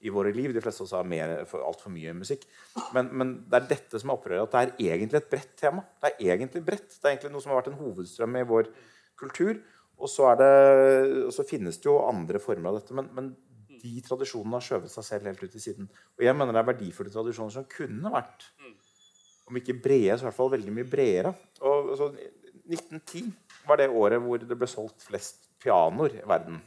i våre liv. De fleste oss har mer, altfor mye musikk. Men, men, det er dette som er opprøret. At det er egentlig et bredt tema. Det er egentlig bredt. Det er egentlig noe som har vært en hovedstrøm i vår kultur. Og så, det, så finnes det jo andre former av dette. Men, men, de tradisjonene har skjøvet seg selv helt ut til siden. Og jeg mener det er verdifulle tradisjoner som kunne vært om ikke brede, så i hvert fall veldig mye bredere. Og, så, 1910 var det året hvor det ble solgt flest pianoer i verden.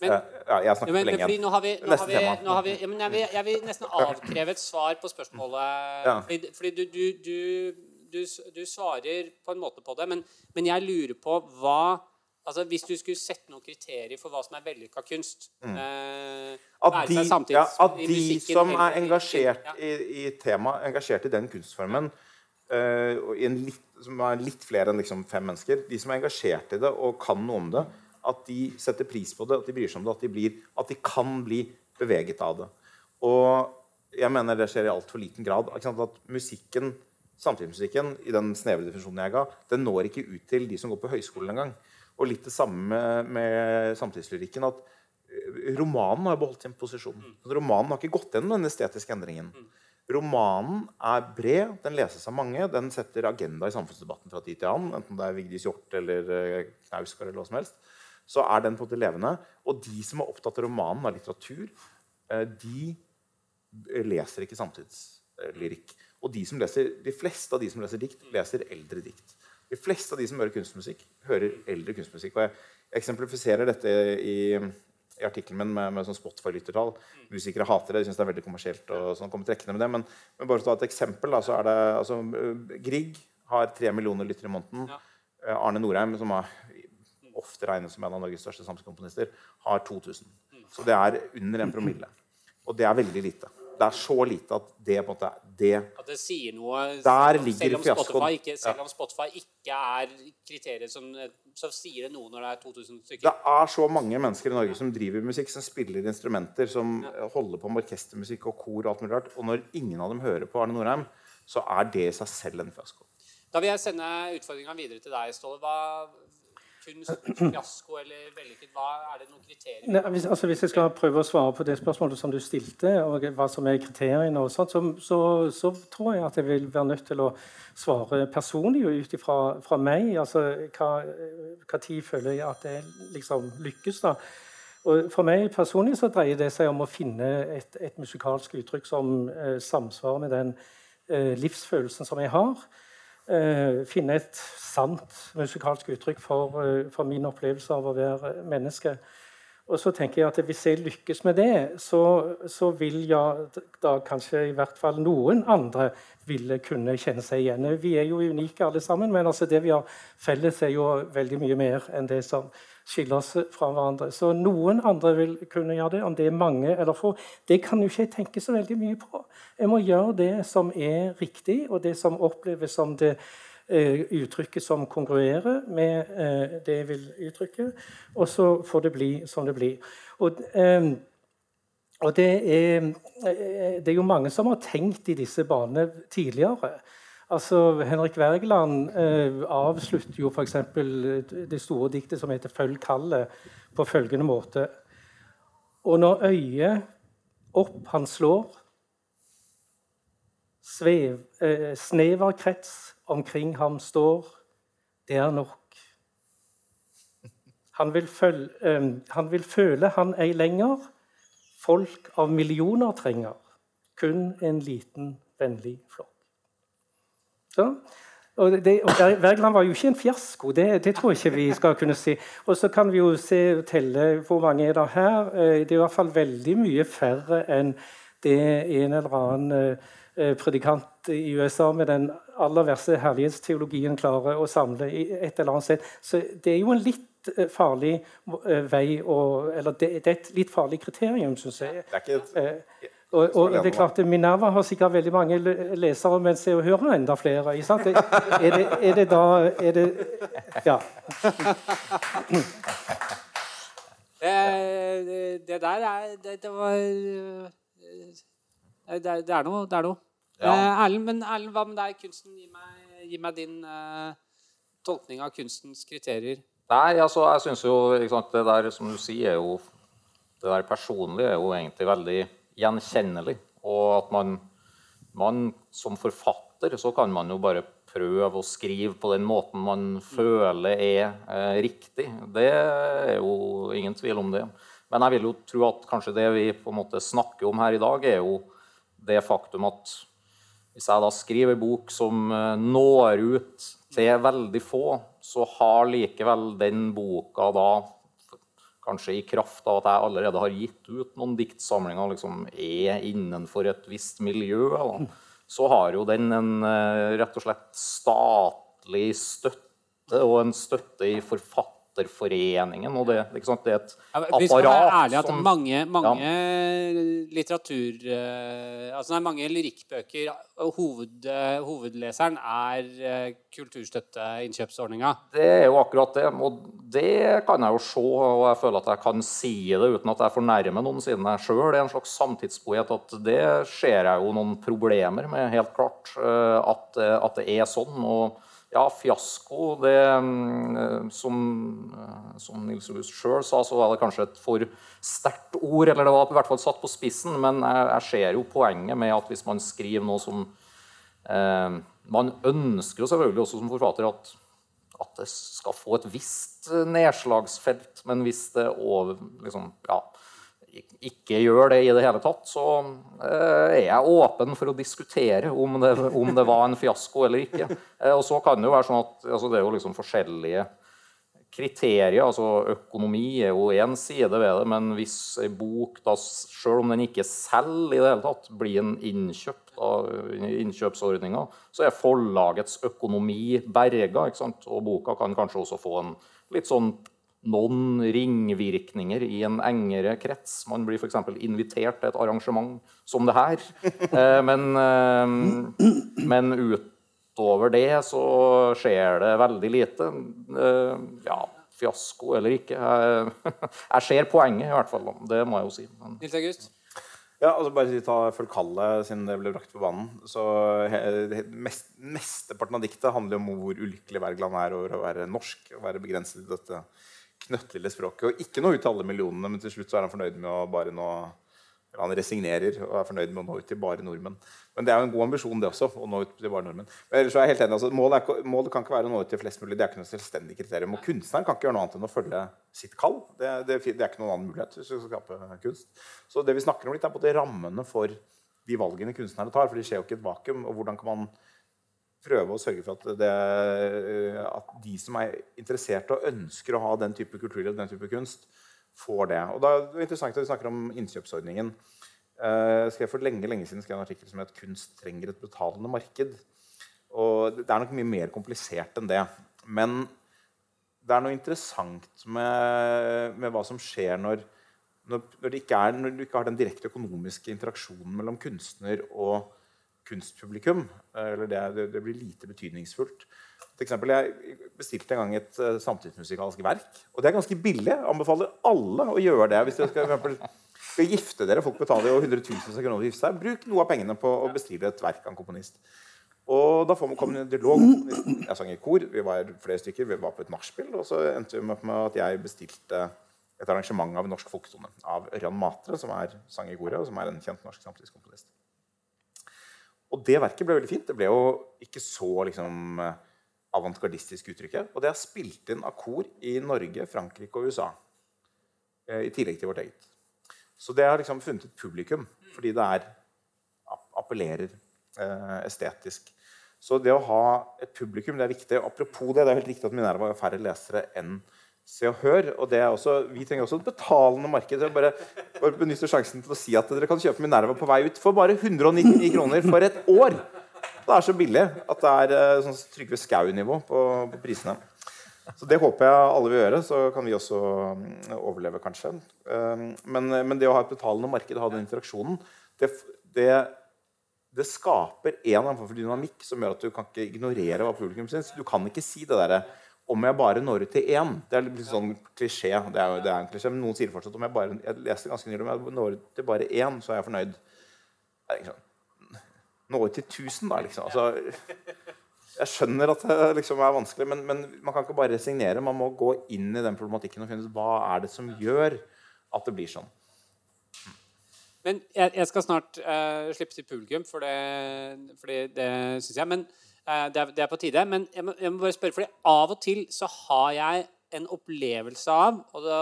Men, ja, jeg snakker men, lenge. Nå har vi, nå har vi, nå har vi ja, jeg, vil, jeg, vil, nesten avkreve et svar på spørsmålet. Ja. Fordi, fordi du, du, du, du, svarer på en måte på det, men, men jeg lurer på hva altså Hvis du skulle sette noen kriterier for hva som er vellykka kunst mm. eh, At de, ja, at de som er engasjert i, i temaet, engasjert i den kunstformen uh, litt, som er litt flere enn liksom fem mennesker De som er engasjert i det og kan noe om det, at de setter pris på det, at de bryr seg om det, at de, blir, at de kan bli beveget av det. Og jeg mener det skjer i altfor liten grad. At musikken, samtidsmusikken i den snevre definisjonen jeg ga, den når ikke ut til de som går på høyskolen engang. Og litt det samme med, med samtidslyrikken. at eh, Romanen har beholdt sin posisjon. Romanen har ikke gått gjennom den estetiske endringen. Romanen er bred, den leses av mange. Den setter agenda i samfunnsdebatten fra tid til annen. Enten det er Vigdis Hjorth eller eh, Knausgård eller hva som helst. Så er den på en måte levende. Og de som er opptatt av romanen, av litteratur, eh, de leser ikke samtidslyrikk. Og de, som leser, de fleste av de som leser dikt, leser eldre dikt. De fleste av de som hører kunstmusikk, hører eldre kunstmusikk. Og jeg eksemplifiserer dette i, i artikkelen min med, med sånn Spotify-lyttertall. Musikere hater det, de syns det er veldig kommersielt. og sånn kommer trekkende med det, men, men, bare ta et eksempel, da, så er det altså, Grieg har tre millioner lyttere i måneden. Ja. Eh, Arne Norheim, som er, ofte regnes som en av Norges største samskomponister, har 2000. Så det er under en promille. Og det er veldig lite det er så lite at det på en måte det, At det sier noe Der ligger ikke, selv om Spotify ikke er kriteriet som Så sier det noe når det er 2000 stykker. Det er så mange mennesker i Norge som driver musikk, som spiller instrumenter, som ja. holder på med orkestermusikk og kor og alt mulig rart. Og når ingen av dem hører på Arne Norheim, så er det i seg selv en fiasko. Da vil jeg sende utfordringa videre til deg, Ståle. Hva, kunst, eller vellykket? Hva er det noen kriterier? Nei, hvis, altså, hvis, jeg skal prøve å svare på det spørsmålet som du stilte, og hva som er kriteriene, og sånt, så, så, så, tror jeg at jeg vil være nødt til å svare personlig ut ifra meg. altså hva, hva tid føler jeg at det liksom lykkes. da. Og For meg personlig så dreier det seg om å finne et, et musikalsk uttrykk som eh, samsvarer med den eh, livsfølelsen som jeg har. Eh, finne et sant musikalsk uttrykk for, eh, for, min opplevelse av å være menneske. Og så tenker jeg at Hvis jeg lykkes med det, så, så vil ja, da kanskje i hvert fall noen andre ville kunne kjenne seg igjen. Vi er jo unike alle sammen, men altså det vi har felles, er jo veldig mye mer enn det som skiller oss fra hverandre. Så noen andre vil kunne gjøre det. Om det er mange eller få, det kan jo ikke jeg tenke så veldig mye på. Jeg må gjøre det som er riktig, og det som oppleves som det eh, uttrykket som kongruerer med eh, det jeg vil uttrykke. Og så får det bli som det blir. Og, Eh, og det, er, det er jo mange som har tenkt i disse banene tidligere. Altså, Henrik Wergeland eh, avslutter jo f.eks. det store diktet som heter 'Følg kallet', på følgende måte. Og når øyet opp han slår, svev, eh, snever krets omkring ham står, det er nok. Han vil, følge, eh, han vil føle han ei lenger, folk av millioner trenger. Kun en liten, vennlig flokk. Så, og det, og Wergeland var jo ikke en fiasko. Det, det, tror jeg ikke vi skal kunne si. Og så kan vi jo se, telle hvor mange er det her. Eh, det er i hvert fall veldig mye færre enn det en eller annen eh, predikant i USA med den aller verste herlighetsteologien klarer å samle i et eller annet sted. Så det er jo en litt eh, farlig vei å Eller det, det er et litt farlig kriterium, syns jeg. Det er ikke et og, og, det er klart, Minerva har sikkert veldig mange lesere, mens Se og Hør har enda flere. Er det, er det da er det, Ja. Det, det, der er Det, det var det, er noe. Det er noe. Ja. Eh, Erlend, men Erlend, hva med deg? Kunsten, gi meg, gi meg din uh, tolkning av kunstens kriterier. Nei, altså, jeg syns jo sant, Det der som du sier, er jo Det der personlige er jo egentlig veldig gjenkjennelig. Og at man, man som forfatter så kan man jo bare prøve å skrive på den måten man føler er eh, riktig. Det er jo ingen tvil om det. Men jeg vil jo tro at kanskje det vi på en måte snakker om her i dag, er jo det faktum at hvis jeg da skriver en bok som eh, når ut til veldig få, så har likevel den boka da kanskje i kraft av at jeg allerede har gitt ut noen diktsamlinger, liksom er innenfor et visst miljø, da, så har jo den en eh, rett og slett statlig støtte og en støtte i forfatt Forfatterforeningen. og det, det er et apparat Vi skal være ærlige at mange, mange ja. litteratur... Uh, altså nei, mange lyrikkbøker hoved, uh, Hovedleseren er uh, kulturstøtteinnkjøpsordninga. Det er jo akkurat det. Og det kan jeg jo se, og jeg føler at jeg kan si det uten at jeg fornærmer noen, siden jeg sjøl er en slags samtidspoet, at det ser jeg jo noen problemer med, helt klart. At, at det er sånn. og ja, fiasko det, mm, som, eh, som Nils Rus sjøl sa, så var det kanskje et for sterkt ord. Eller det var i hvert fall satt på spissen. Men jeg, jeg ser jo poenget med at hvis man skriver noe som eh, Man ønsker jo selvfølgelig også som forfatter at, at det skal få et visst nedslagsfelt, men hvis det over liksom, ja, ikke gjør det i det hele tatt, så eh, er jeg åpen for å diskutere om det, om det var en fiasko eller ikke. Eh, og så kan Det jo være sånn at altså det er jo liksom forskjellige kriterier. altså Økonomi er jo én side ved det, men hvis en bok, da, selv om den ikke selger i det hele tatt, blir en innkjøp av innkjøpsordninga, så er forlagets økonomi berga. Og boka kan kanskje også få en litt sånn noen ringvirkninger i en engere krets. Man blir f.eks. invitert til et arrangement som det her. Eh, men, eh, men, utover det så skjer det veldig lite. Eh, ja, fiasko eller ikke. Jeg ser poenget, i hvert fall. Det må jeg jo si. Nils August? Ja, altså bare ta Følg kallet, siden det ble brakt på banen. Så mest, Mesteparten av diktet handler om hvor ulykkelig Wergeland er over å være norsk. og være begrenset i dette knøttlille språket. Og ikke nå ut til alle millionene, men til slutt så er han fornøyd med å bare nå Han resignerer og er fornøyd med å nå ut til bare nordmenn. Men det er jo en god ambisjon, det også. å nå ut til bare nordmenn. Men ellers er jeg helt enig, altså, målet, er, målet, kan ikke være å nå ut til flest mulig. Det er ikke noe selvstendig kriterium. Og kunstneren kan ikke gjøre noe annet enn å følge sitt kall. Det, det, det er ikke noen annen mulighet hvis du skal skape kunst. Så det vi snakker om litt, er både rammene for de valgene kunstnerne tar. For det skjer jo ikke et vakuum. Og hvordan kan man prøve å sørge for at, det, at, de som er interessert og ønsker å ha den type kultur og den type kunst, får det. Og da er det interessant at vi snakker om innkjøpsordningen. Uh, skrev For lenge lenge siden skrev en artikkel som het 'Kunst trenger et betalende marked'. Og Det er nok mye mer komplisert enn det. Men det er noe interessant med, med hva som skjer når, når, når, er, når, du ikke har den direkte økonomiske interaksjonen mellom kunstner og kunstpublikum. Eh, eller det, det, blir lite betydningsfullt. For eksempel, jeg bestilte en gang et uh, samtidsmusikalsk verk. Og det er ganske billig. Jeg anbefaler alle å gjøre det. Hvis dere skal, eksempel, skal gifte dere, folk betaler jo hundretusenvis av kroner for å gifte seg, bruk noe av pengene på å bestille et verk av en komponist. Og da får man komme en dialog. Jeg sang i kor, vi var flere stykker, vi var på et nachspiel. Og så endte vi med at jeg bestilte et arrangement av norsk folketone av Ørjan Matre, som er sang i koret, og som er en kjent norsk samtidskomponist. Og det verket ble veldig fint. Det ble jo ikke så liksom, avantgardistisk uttrykket. Og det er spilt inn av kor i Norge, Frankrike og USA. Eh, I tillegg til vårt eget. Så det har liksom funnet et publikum fordi det er appellerer eh, estetisk. Så det å ha et publikum det er viktig. Apropos det, det er helt riktig at Minerva har færre lesere enn Se og Hør. og det er også, Vi trenger også et betalende marked. Så jeg bare, bare benytter sjansen til å si at dere kan kjøpe Minerva på vei ut for bare 199 kroner for et år. Det er så billig at det er eh, sånn Trygve Skau-nivå på, på, prisene. Så Det håper jeg alle vil gjøre. Så kan vi også mm, overleve, kanskje. Um, men, men det å ha et betalende marked og ha den interaksjonen, det, det, det skaper en eller form for dynamikk som gjør at du kan ikke ignorere hva publikum syns. Du kan ikke si det derre om jeg bare når ut til én Det er litt sånn klisjé. Det er, det er en klisjé, men Noen sier fortsatt om jeg bare Jeg leste ganske nylig om jeg når ut til bare én, så er jeg fornøyd. Det er ikke sånn nå ut til 1000, da, liksom. Altså, jeg skjønner at det liksom er vanskelig, men, men, man kan ikke bare resignere. Man må gå inn i den problematikken og finne ut hva er det som gjør at det blir sånn. Men jeg, jeg skal snart uh, slippe til publikum, for det, fordi det syns jeg. Men det, er, det, er, på tide. Men jeg må, jeg må, bare spørre, fordi av og til så har jeg en opplevelse av Og da,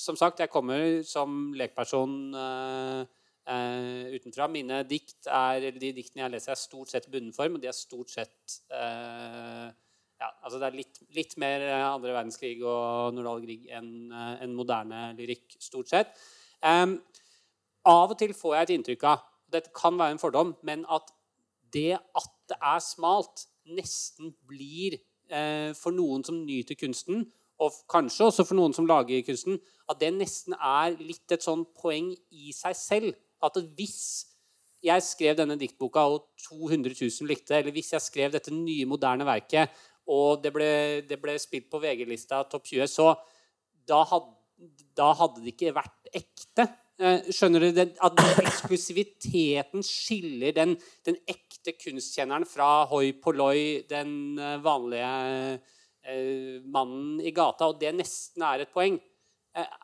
som sagt, jeg kommer som lekperson uh, Uh, utenfra. Mine dikt er, eller De diktene jeg leser, er stort sett bunnform, og de er stort sett uh, ja, altså Det er litt, litt, mer andre verdenskrig og Nordahl-Grieg enn uh, en moderne lyrikk, stort sett. Um, av og til får jeg et inntrykk av Dette kan være en fordom, men at det at det er smalt, nesten blir for noen som nyter kunsten, og kanskje også for noen som lager kunsten, at det nesten er litt et sånn poeng i seg selv at hvis jeg skrev denne diktboka, og 200 000 likte, eller hvis jeg skrev dette nye, moderne verket, og det ble, det ble spilt på VG-lista topp 20, så da hadde, da hadde, det ikke vært ekte. Eh, skjønner du? At eksklusiviteten skiller den, den, ekte kunstkjenneren fra hoi polloi, den eh, vanlige eh, mannen i gata, og det nesten er et poeng. Eh,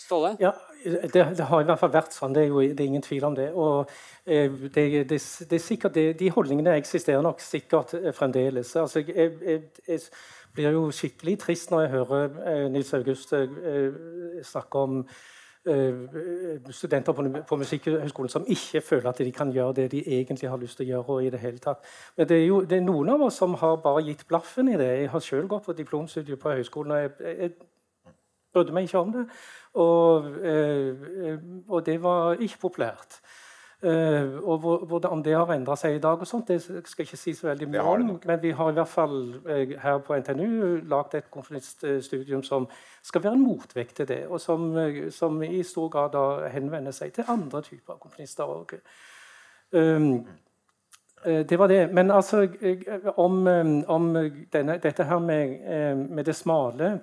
Ståle? Ja, det, det, har i hvert fall vært sånn. Det er jo det er ingen tvil om det. Og eh, det, det, er sikkert, De holdningene eksisterer nok sikkert eh, fremdeles. Altså, jeg, jeg, jeg, blir jo skikkelig trist når jeg hører Nils August snakke om studenter på, Musikkhøgskolen som ikke føler at de kan gjøre det de egentlig har lyst til å gjøre. i det hele tatt. Men det er jo det er noen av oss som har bare gitt blaffen i det. Jeg har selv gått på diplomstudiet på høyskolen. og jeg, jeg brydde meg ikke om det. Og, eh, og det var ikke populært. Uh, og Om det har endra seg i dag, og sånt, det skal jeg ikke si så veldig mye om. Men vi har i hvert fall uh, her på NTNU lagd et konfliktstudium som skal være en motvekt til det, og som, uh, som i stor grad henvender seg til andre typer komponister òg. Um, det var det. Men altså om, om denne, dette her med, med det smale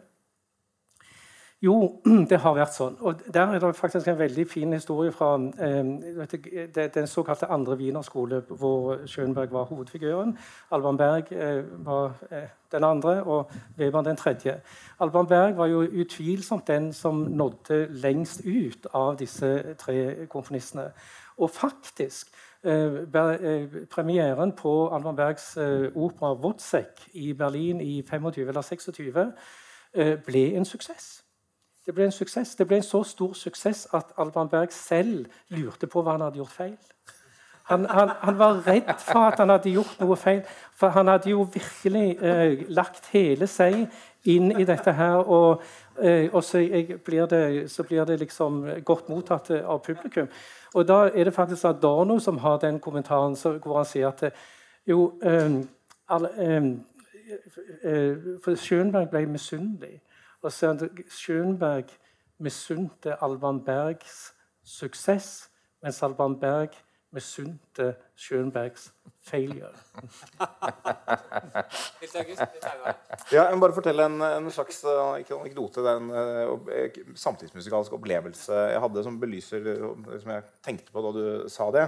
jo, det har vært sånn. Og Der er det faktisk en veldig fin historie fra eh, den såkalte andre wienerskole, hvor Schönberg var hovedfiguren. Alban Berg eh, var eh, den andre, og Weber den tredje. Alban Berg var jo utvilsomt den som nådde lengst ut av disse tre komponistene. Og faktisk eh, eh, Premieren på Alban Bergs eh, opera 'Wozzeck' i Berlin i 25 eller 26 ble en suksess. Det ble en suksess. Det ble en så stor suksess at Alban Berg selv lurte på hva han hadde gjort feil. Han, han, han, var redd for at han hadde gjort noe feil, for han hadde jo virkelig eh, lagt hele seg inn i dette her. Og, eh, og så, blir det, så, blir det, liksom godt mottatt eh, av publikum. Og da er det faktisk Adorno som har den kommentaren så, hvor han sier at eh, jo eh, all, eh, Schönberg ble misunnelig. Og så Schönberg misunte Alban Bergs suksess, mens Alban Berg misunte Schönbergs failure. ja, jeg må bare fortelle en, en slags eh, ikke anekdote. Det er en uh, samtidsmusikalsk opplevelse jeg hadde som belyser som jeg tenkte på da du sa det.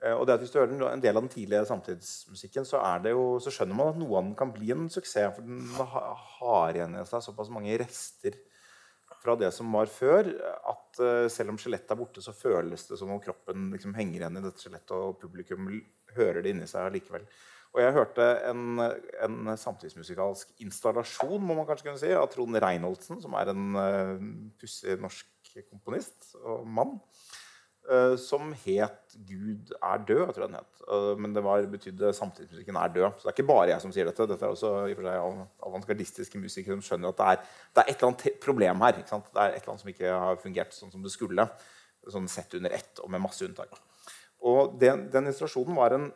Uh, og det at Hvis du hører en del av den tidlige samtidsmusikken, så, jo, så skjønner man at noe av den kan bli en suksess. For den har igjen i seg såpass mange rester fra det som var før, at uh, selv om skjelettet er borte, så føles det som om kroppen liksom henger igjen i dette skjelettet, og publikum hører det inni seg likevel. Og jeg hørte en, en samtidsmusikalsk installasjon må man kanskje kunne si, av Trond Reinholdsen, som er en uh, pussig norsk komponist og mann. Eh, som het 'Gud er død'. jeg tror den het. Eh, men det var, betydde 'Samtidsmusikken er død'. Så det er ikke bare jeg som sier dette. Dette er også i og for seg avantgardistiske musikere som skjønner at det er, det er et eller annet problem her. Ikke sant? Det er et eller annet som ikke har fungert sånn som det skulle. Sånn sett under ett og med masse unntak. Og den, den illustrasjonen var en,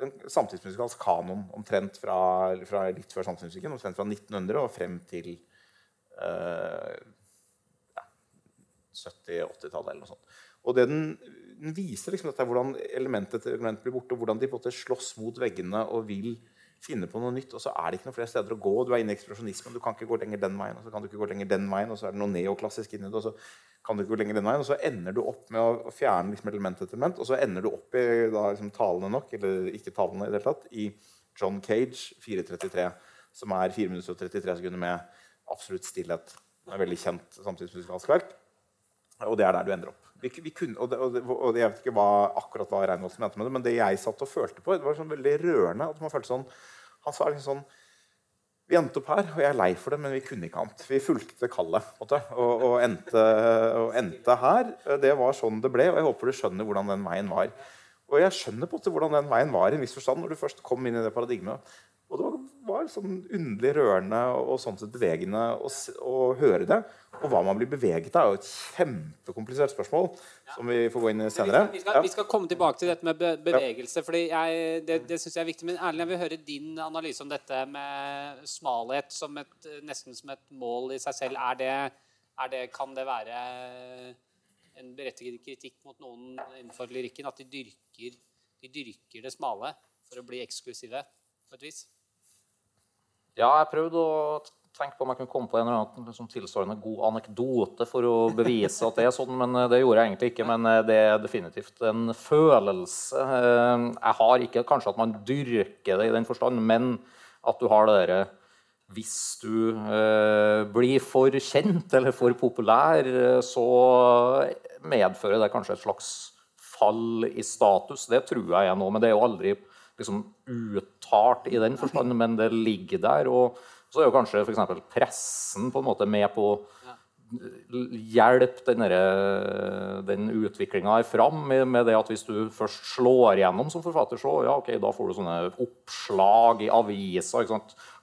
en samtidsmusikalsk kanon omtrent fra, fra litt før samtidsmusikken, omtrent fra 1900 og frem til eh, 70-80-tallet eller noe sånt. Og det den, den viser liksom dette hvordan element etter element blir borte, og hvordan de på en måte slåss mot veggene og vil finne på noe nytt. Og så er det ikke noen flere steder å gå. Du er inne i ekspresjonismen. Du kan ikke gå lenger den veien, og så kan du ikke gå lenger den veien, og så er det noe neoklassisk inni det, og så kan du ikke gå lenger den veien. Og så ender du opp med å, fjerne liksom element etter element, og så ender du opp i da, liksom, talende nok, eller ikke talende i det hele tatt, i John Cage 433, som er 4 minutter og 33 sekunder med absolutt stillhet. Det er veldig kjent samtidsmusikalsk verk. Og det er der du ender opp. Vi, vi kunne, og, det, og, det, og Jeg vet ikke hva, akkurat hva Reinholt mente med det, men det jeg satt og følte på, det var sånn veldig rørende. at man følte sånn, Han sa liksom sånn Vi endte opp her, og jeg er lei for det, men vi kunne ikke annet. Vi fulgte kallet og, og, endte, og endte her. Det var sånn det ble, og jeg håper du skjønner hvordan den veien var. Og jeg skjønner på en måte hvordan den veien var i en viss forstand når du først kom inn i det paradigmet. Og det var, sånn underlig rørende og sånn sett bevegende å, å høre det. Og hva man blir beveget av, er jo et kjempekomplisert spørsmål som vi får gå inn i Vi senere. skal, vi, skal, vi skal komme tilbake til dette med be bevegelse. fordi jeg, Det, det synes jeg er viktig. Men Erlend, jeg vil høre din analyse om dette med smalhet som et, nesten som et mål i seg selv. Er det, er det, kan det være en berettiget kritikk mot noen innenfor lyrikken? At de dyrker, de dyrker det smale for å bli eksklusive på et vis? Ja, jeg prøvde å tenke på om jeg kunne komme på en eller annen liksom, tilsvarende god anekdote for å bevise at det er sånn, men eh, det gjorde jeg egentlig ikke. Men eh, det er definitivt en følelse. Eh, Jeg har ikke kanskje at man dyrker det i den forstand, men at du har det derre hvis du eh, blir for kjent eller for populær, så medfører det kanskje et slags fall i status. Det tror jeg nå, men det er jo aldri liksom uttalt i den forstand, men det ligger der. Og så er jo kanskje f.eks. pressen på en måte med på å hjelpe den, den utviklinga her fram med, det at hvis du først slår gjennom som forfatter, så ja, ok, da får du sånne oppslag i aviser.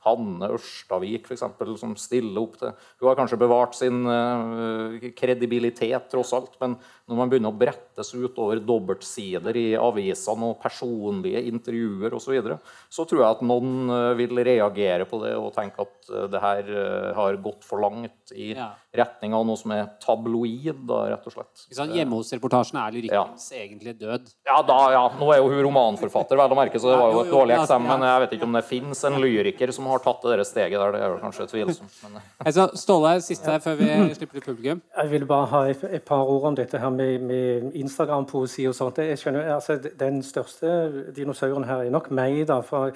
Hanne Ørstavik, eksempel, som stiller opp til Hun har kanskje bevart sin eh, kredibilitet, tross alt, men når man begynner å brettes ut over dobbeltsider i avisene og personlige intervjuer osv., så, videre, så tror jeg at noen eh, vil reagere på det og tenke at eh, det her har gått for langt i Ja. retning av noe som er tabloid, da, rett og slett. Sånn. Hjemme hos-reportasjen er lyrikkens egentlige død. Ja, da, ja. Nå er jo hun romanforfatter, vel å merke, så det var jo et dårlig ja, eksempel. Men jeg vet ikke om det fins en lyriker som har tatt det der steget der. Det er jo kanskje tvilsomt. Men Altså, Ståle, siste her før vi slipper til publikum. Jeg vil bare ha et, et par ord om dette her med, med Instagram-poesi og sånt. Jeg skjønner, altså, Den største dinosauren her er nok meg, da. for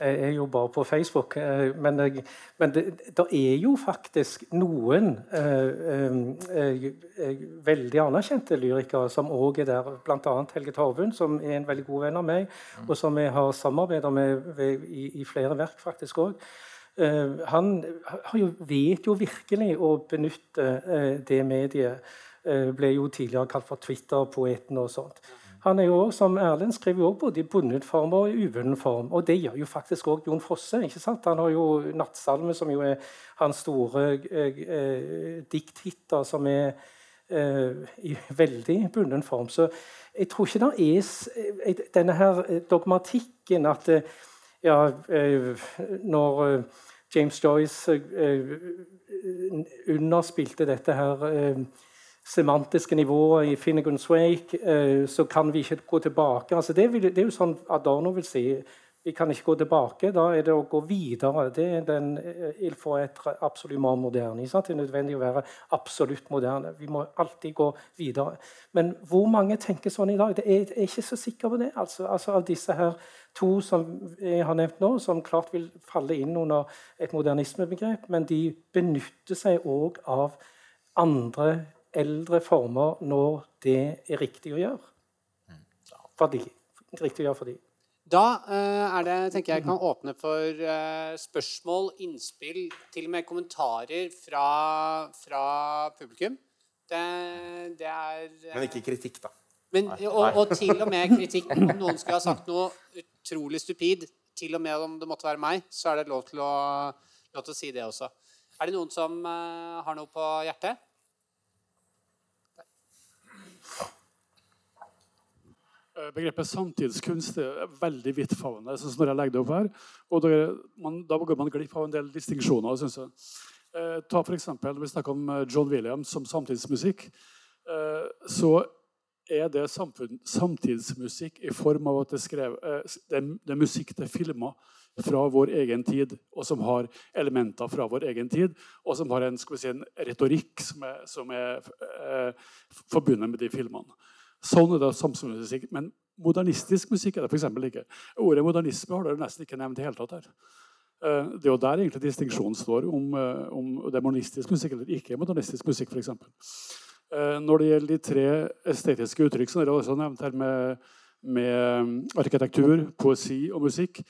jeg er jo bare på Facebook. eh, Men, jeg, men det, det er jo faktisk noen eh, eh, eh, veldig anerkjente lyrikere som òg er der. Bl.a. Helge Torvund, som er en veldig god venn av meg, og som jeg har samarbeidet med ved, i, i flere verk faktisk òg. Eh, han har jo, vet jo virkelig å benytte eh, det mediet. Eh, ble jo tidligere kalt for Twitter-poeten og sånt. Han er jo også, som Erlend skriver også både i bundet form og i ubundet form. Og det gjør jo faktisk òg Jon Fosse. ikke sant? Han har jo 'Nattsalme', som jo er hans store eh, eh, som er eh, i veldig bunden form. Så jeg tror ikke det er eh, denne her dogmatikken at ja, når James Joyce underspilte dette her semantiske nivået i Finnegans Wake, eh, så kan vi ikke gå tilbake. Altså det, vil, det er jo sånn Adorno vil si. Vi kan ikke gå tilbake. Da er det å gå videre. Det er den eh, il faut être moderne. Sant? Det er nødvendig å være absolutt moderne. Vi må alltid gå videre. Men hvor mange tenker sånn i dag? Det er, jeg er ikke så sikker på det. Altså, altså Av disse her to som jeg har nevnt nå, som klart vil falle inn under et modernismebegrep, men de benytter seg òg av andre eldre former når det er riktig å gjøre. For de. Riktig å gjøre for de. Da eh, er det, tenker jeg, kan åpne for eh, spørsmål, innspill, til og med kommentarer fra, fra publikum. Det, det er eh, Men ikke kritikk, da. Men, og, og til og med kritikk om noen skulle ha sagt noe utrolig stupid, til og med om det måtte være meg, så er det lov til å, lov til å si det også. Er det noen som har noe på hjertet? Begrepet samtidskunst er veldig vidtfavnende. sånn når jeg legger det opp her. Og da, man, da går man glipp av en del distinksjoner. Synes jeg. Eh, ta for eksempel, Når vi snakker om eh, John Williams som samtidsmusikk, eh, så er det samfunn, samtidsmusikk i form av at det, skrev, eh, det, det er musikk til filmer fra vår egen tid, og som har elementer fra vår egen tid, og som har en, si, en retorikk som er, som er eh, forbundet med de filmene. Sånn er det samfunnsmusikk. Men modernistisk musikk er det f.eks. ikke. Ordet modernisme har dere nesten ikke nevnt i hele tatt her. Eh, det er jo der egentlig distinksjonen står om, eh, om det er modernistisk musikk eller ikke modernistisk musikk. For eksempel. Eh, når det gjelder de tre estetiske uttrykk som dere også har nevnt her med, med arkitektur, poesi og musikk,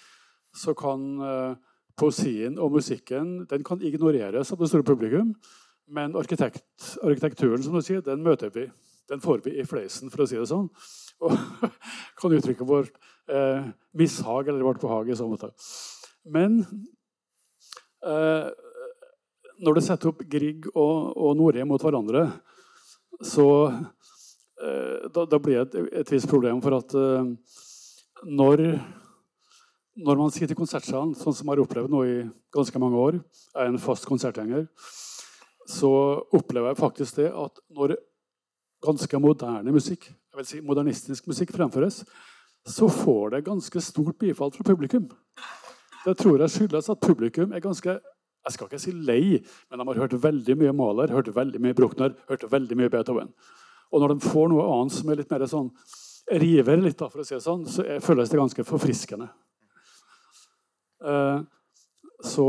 så kan poesien og musikken den kan ignoreres av det store publikum. Men arkitekt, arkitekturen som du sier, den møter vi den får vi i fleisen, for å si det sånn. Og kan uttrykke vårt eh, mishag eller vårt behag i så måte. Men eh, når du setter opp Grieg og, og Norheim mot hverandre, så eh, da, da, blir det et, et visst problem. For at eh, når, når man sitter i konsertsalen, sånn som jeg har opplevd nå i ganske mange år, er en fast konsertgjenger, så opplever jeg faktisk det at når ganske moderne musikk, jeg vil si modernistisk musikk fremføres, så får det ganske stort bifall fra publikum. Det tror jeg skyldes at publikum er ganske jeg skal ikke si lei, men de har hørt veldig mye Mahler, hørt veldig mye Bruckner, hørt veldig mye Beethoven. Og når de får noe annet som er litt mer sånn river litt, da, for å si det sånn, så er, føles det ganske forfriskende. Uh, så,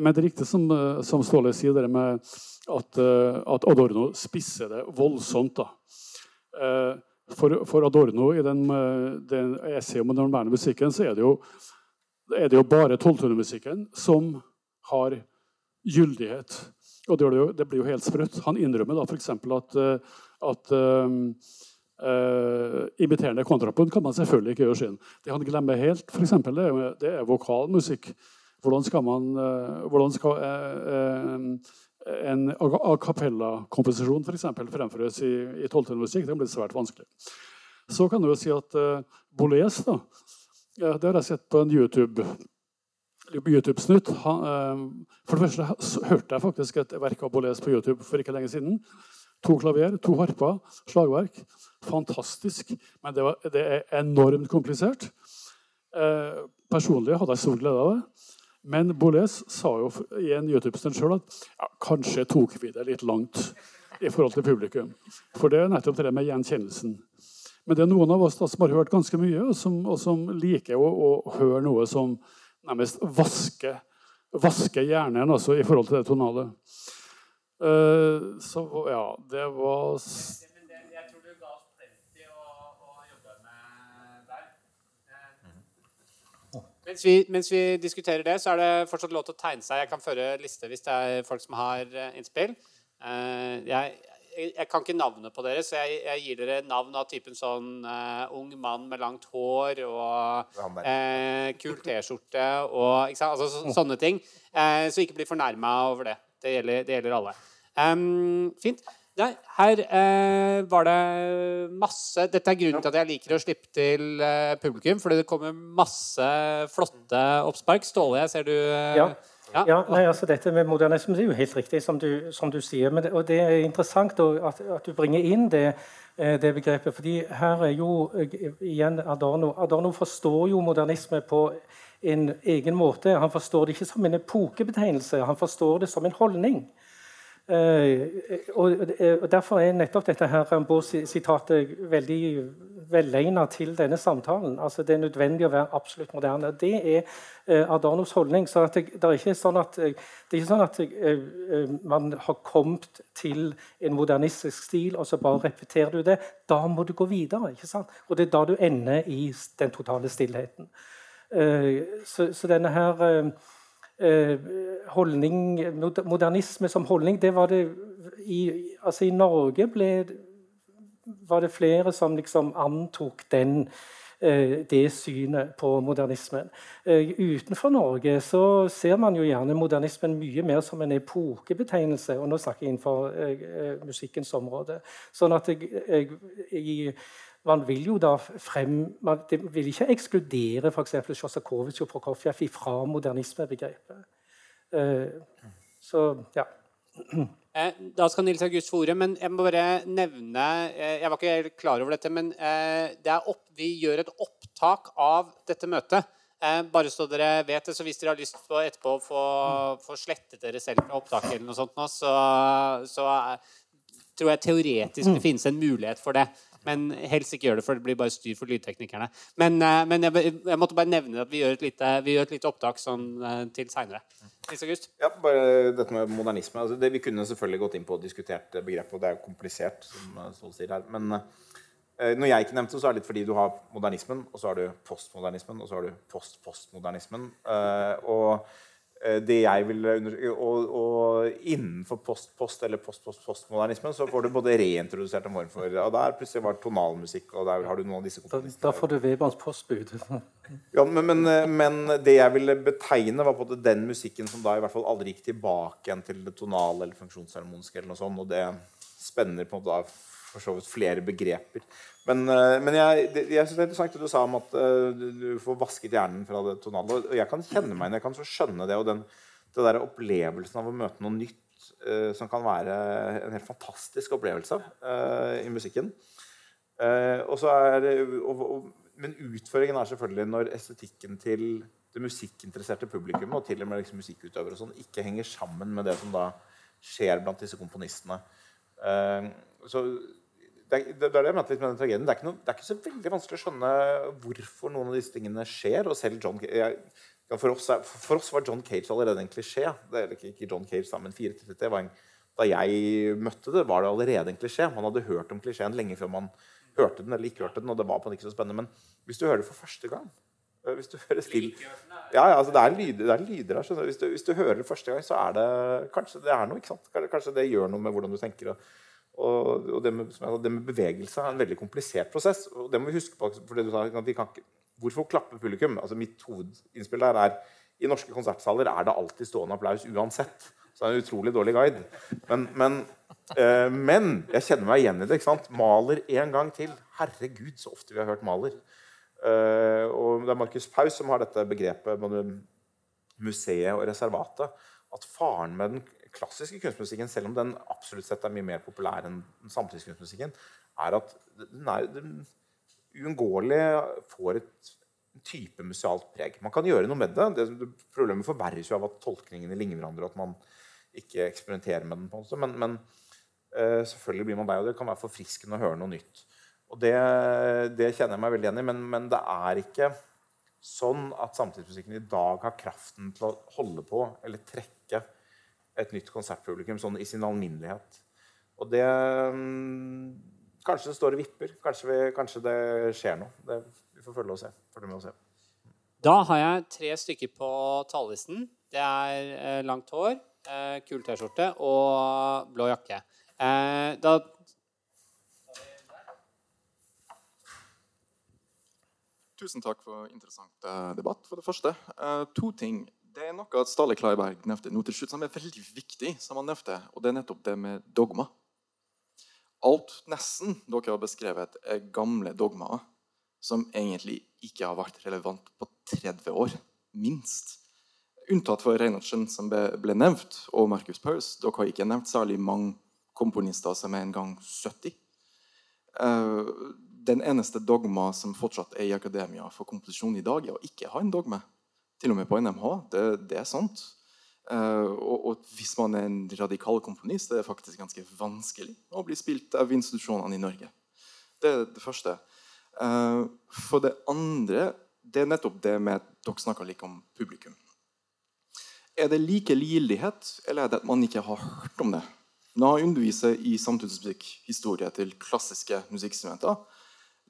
men det er riktig som, uh, som Ståle sier, det med at, eh, at, Adorno spisser det voldsomt. da. for, for, Adorno i den, eh, den essayet om den moderne musikken så er det jo, er det jo bare tolvtonemusikken som har gyldighet. Og det, jo, det, blir jo helt sprøtt. Han innrømmer da f.eks. at, at um, uh, imiterende kontrapunkt kan man selvfølgelig ikke gjøre sin. Det han glemmer helt, for eksempel, det, er, det er vokalmusikk. Hvordan skal man uh, hvordan skal, uh, en a cappella-komposisjon eksempel, fremføres i, i tolvtonemusikk, det blir svært vanskelig. Så kan du jo si at uh, Boles, da, det har jeg sett på en YouTube YouTube-snutt. For det første hørte jeg faktisk et verk av Boles på YouTube for ikke lenge siden. To klaver, to harper, slagverk. Fantastisk. Men det, var, det er enormt komplisert. Uh, personlig hadde jeg stor glede av det. Men Boles sa jo i en YouTube-stund sjøl at ja, kanskje tok vi det litt langt i forhold til publikum. For det er nettopp det med gjenkjennelsen. Men det er noen av oss da, som har hørt ganske mye, og som, og som liker å, å, høre noe som nærmest vasker, vasker hjernen altså, i forhold til det tonale. Uh, så ja, det var Mens vi, mens vi, diskuterer det, så er det fortsatt lov til å tegne seg. Jeg kan føre liste hvis det er folk som har uh, innspill. Uh, jeg, jeg, kan ikke navnet på dere, så jeg, jeg gir dere navn av typen sånn uh, ung mann med langt hår og kul T-skjorte og altså, så, sånne ting. så ikke bli fornærma over det. Det gjelder, det gjelder alle. Um, fint. Nei, her eh, var det masse Dette er grunnen til at jeg liker å slippe til eh, publikum. Fordi det kommer masse flotte oppspark. Ståle, jeg ser du eh, ja. Ja. ja. nei, altså Dette med modernisme det er jo helt riktig, som du, som du sier. Det, og det er interessant at, at, du bringer inn det, eh, det, begrepet. fordi her er jo eh, igjen Adorno Adorno forstår jo modernisme på en egen måte. Han forstår det ikke som en epokebetegnelse, han forstår det som en holdning. Eh, og, og Derfor er nettopp dette her Rambaud-sitatet veldig velegnet til denne samtalen. Altså Det er nødvendig å være absolutt moderne. Det er uh, Adornos holdning. så det, det, er ikke sånn at, det er ikke sånn at man har kommet til en modernistisk stil, og så bare repeterer du det. Da må du gå videre. ikke sant? Og det er da du ender i den totale stillheten. Så, så, denne her Eh, holdning, modernisme som holdning, det var det i, altså I Norge ble var det flere som liksom antok den Eh, det synet på modernismen. Eh, utenfor Norge så ser man jo gjerne modernismen mye mer som en epokebetegnelse. og nå snakker jeg innenfor eh, musikkens område. Sånn at jeg, jeg, jeg man vil jo da frem, man vil ikke ekskludere f.eks. Sjostakovitsj og Prokofjev fra modernismebegrepet. så ja. Eh, da skal Nils August få ordet, men jeg må bare nevne eh, Jeg var ikke helt klar over dette, men eh, opp, vi gjør et opptak av dette møtet. Bare så dere vet det, så hvis dere har lyst på etterpå å få, få slettet dere selv fra opptaket, eller noe sånt, nå, så, så tror jeg teoretisk det finnes en mulighet for det. Men helst ikke gjør det, for det blir bare styr for lydteknikerne. Men, eh, men jeg, jeg, måtte bare nevne at vi gjør et lite, gjør et lite opptak sånn eh, til seinere. Ja, bare dette med modernisme. Altså, det, vi kunne selvfølgelig gått inn på og diskutert begrepet, og det er jo komplisert, som eh, Ståle sier her. Men eh, når jeg ikke nevnte det, så er det litt fordi du har modernismen, og så har du postmodernismen, og så har du post-postmodernismen. Eh, og Eh, det jeg vil og, og, innenfor post-post eller post-post-postmodernismen så får du både reintrodusert en form for Og der plutselig var tonalmusikk, og der har du noen av disse Da, da får du Weberns postbud. ja, men, men, men, det jeg ville betegne, var på den musikken som da i hvert fall aldri gikk tilbake igjen til det tonale eller funksjonsharmoniske, eller noe sånt, og det spenner på en måte da for så vidt flere begreper. Men, eh, men jeg, jeg synes det er interessant det du sa om at uh, du får vasket hjernen fra det tonale. Og jeg kan kjenne meg igjen. jeg kan så skjønne det. Og den det der opplevelsen av å møte noe nytt uh, som kan være en helt fantastisk opplevelse i musikken. og Det, og, og, men utføringen er selvfølgelig når estetikken til det musikkinteresserte publikum og til og med liksom musikkutøvere og sånn, ikke henger sammen med det som da skjer blant disse komponistene. så det, er, det, er det litt med den tragedien. Det er, noe, det er, ikke så veldig vanskelig å skjønne hvorfor noen av disse tingene skjer. og selv John, jeg, for, oss, for, oss, var John Cage allerede en klisjé. Det er ikke John Cage sammen 433 var en, Da jeg møtte det, var det allerede en klisjé. Man hadde hørt om klisjeen lenge før man hørte den eller ikke hørte den. og det var på en ikke så spennende. Men hvis du hører det for første gang øh, hvis du hører still ja, ja, altså det, er lyder, det er lyder her. Hvis du, hvis du, hører det første gang, så er det kanskje det er noe. ikke sant? Kanskje det gjør noe med hvordan du tenker. og og, og det, med, det, med, bevegelse er en veldig komplisert prosess. og det må vi huske på, for det du sa, vi kan ikke, Hvorfor klappe publikum? Altså Mitt hovedinnspill der er i norske konsertsaler er det alltid stående applaus uansett. Så det er en utrolig dårlig guide. Men, men, eh, men jeg kjenner meg igjen i det. ikke sant? Maler en gang til. Herregud, så ofte vi har hørt Maler. Eh, og det er Markus Paus som har dette begrepet både museet og reservatet. At faren med den klassiske kunstmusikken, selv om den absolutt sett er mye mer populær enn samtidskunstmusikken, er at den, er, den uunngåelig får et type musealt preg. Man kan gjøre noe med det. det problemet forverres jo av at tolkningene ligner hverandre, og at man ikke eksperimenterer med den. på en måte. Men, men uh, selvfølgelig blir man lei, og det kan være forfriskende å høre noe nytt. Og det, det kjenner jeg meg veldig igjen i, men, men, det er ikke sånn at samtidsmusikken i dag har kraften til å holde på eller trekke et nytt konsertpublikum sånn i sin alminnelighet. Og det mm, Kanskje det står og vipper. Kanskje, vi, kanskje det skjer noe. Det, vi får følge, og se, følge med og se. Da har jeg tre stykker på talerlisten. Det er eh, langt hår, eh, kul T-skjorte og blå jakke. Eh, da Tusen takk for interessant uh, debatt. For det første, uh, to ting det er noe at Stale Kleiberg nevnte nå til slutt som er veldig viktig, som han nevnte, og det er nettopp det med dogma. Alt nesten dere har beskrevet, er gamle dogmaer som egentlig ikke har vært relevant på 30 år. Minst. Unntatt for Reinertsen, som ble, nevnt, og Marcus Paus. Dere har ikke nevnt særlig mange komponister som er en gang 70. Uh, eh, den eneste dogma som fortsatt er i akademia for komposisjon i dag, er å ikke ha en dogme. Til og med på NMH. Det, det er sant. Uh, og, og, hvis man er en radikal komponist, det er faktisk ganske vanskelig å bli spilt av institusjonene i Norge. Det er det første. Uh, for det andre det er nettopp det med at dere snakker litt om publikum. Er det like likegyldighet, eller er det at man ikke har hørt om det? Når jeg underviser i samtidsmusikkhistorie til klassiske musikkstudenter,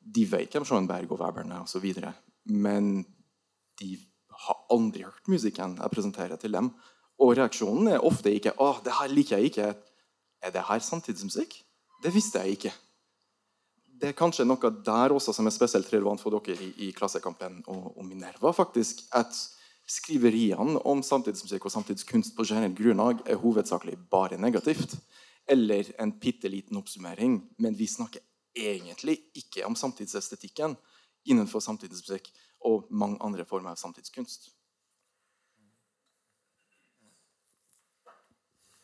de vet hvem Schoenberg og Weberne er osv., men de aldri hørt musikken jeg presenterer til dem. Og reaksjonen er ofte ikke 'Å, det her liker jeg ikke'. Er det her samtidsmusikk? Det visste jeg ikke. det er kanskje noe der også som er spesielt relevant for dere i, i Klassekampen og, og, Minerva. faktisk, At skriveriene om samtidsmusikk og samtidskunst på generelt grunnlag er hovedsakelig bare negativt. Eller en bitte liten oppsummering. Men vi snakker egentlig ikke om samtidsestetikken innenfor samtidsmusikk og mange andre former av samtidskunst.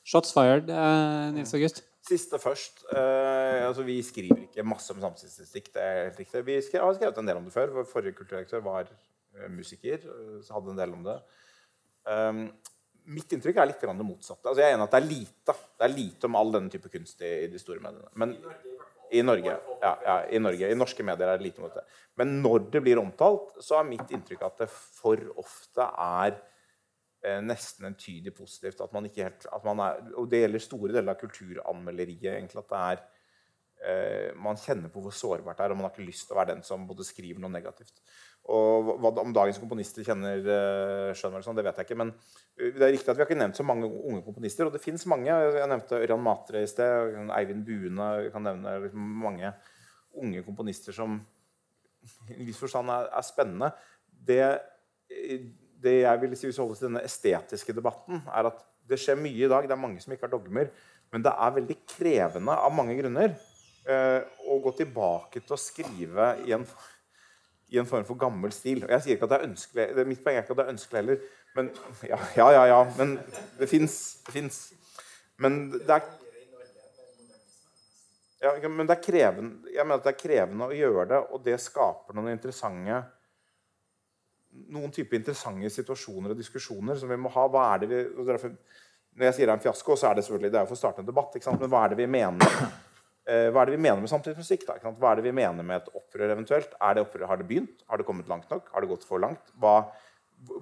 Shots fired, eh, Nils August. Siste først. Eh, altså vi skriver ikke masse om samtidsstatistikk. det er helt riktig. Vi skrev, har skrevet en del om det før. Vår forrige kulturdirektør var uh, musiker. så hadde en del om det. Um, mitt inntrykk er litt det motsatte. Altså jeg er enig at det er lite Det er lite om all denne type kunst i, i de store mediene. Men i Norge. Ja, ja, i Norge. I norske medier er det lite om det. Men når det blir omtalt, så er mitt inntrykk at det for ofte er eh, nesten entydig positivt. At man ikke helt, at man er, og det gjelder store deler av kulturanmelderiet. egentlig, at det er eh, Man kjenner på hvor sårbart det er, og man har ikke lyst til å være den som både skriver noe negativt. Og hva, Om dagens komponister kjenner eh, det sånn, det vet jeg ikke. Men det er riktig at vi har ikke nevnt så mange unge komponister. Og det fins mange. Jeg nevnte Ørjan Matre i sted. Eivind Buene. Jeg kan nevne mange unge komponister som i en viss forstand er, er spennende. Det det jeg vil si hvis vi holder til denne estetiske debatten, er at det skjer mye i dag. Det er mange som ikke har dogmer. Men det er veldig krevende av mange grunner eh, å gå tilbake til å skrive i en, i en, form for gammel stil. Og jeg sier ikke at det er ønskelig, det, Mitt poeng er ikke at det er ønskelig heller. Men, ja, ja, ja, ja, men det fins. Men det er ja, men det er krevende, jeg mener at det er krevende å gjøre det, og det skaper noen interessante noen type interessante situasjoner og diskusjoner som vi må ha. Hva er det vi, når jeg sier det er en fiasko, så er det selvfølgelig det er for å starte en debatt. Men hva er det vi mener eh, hva er det vi mener med samtidsmusikk? Da, hva er det vi mener med et opprør eventuelt? Det opprør, har det begynt? Har det kommet langt nok? Har det gått for langt? Hva,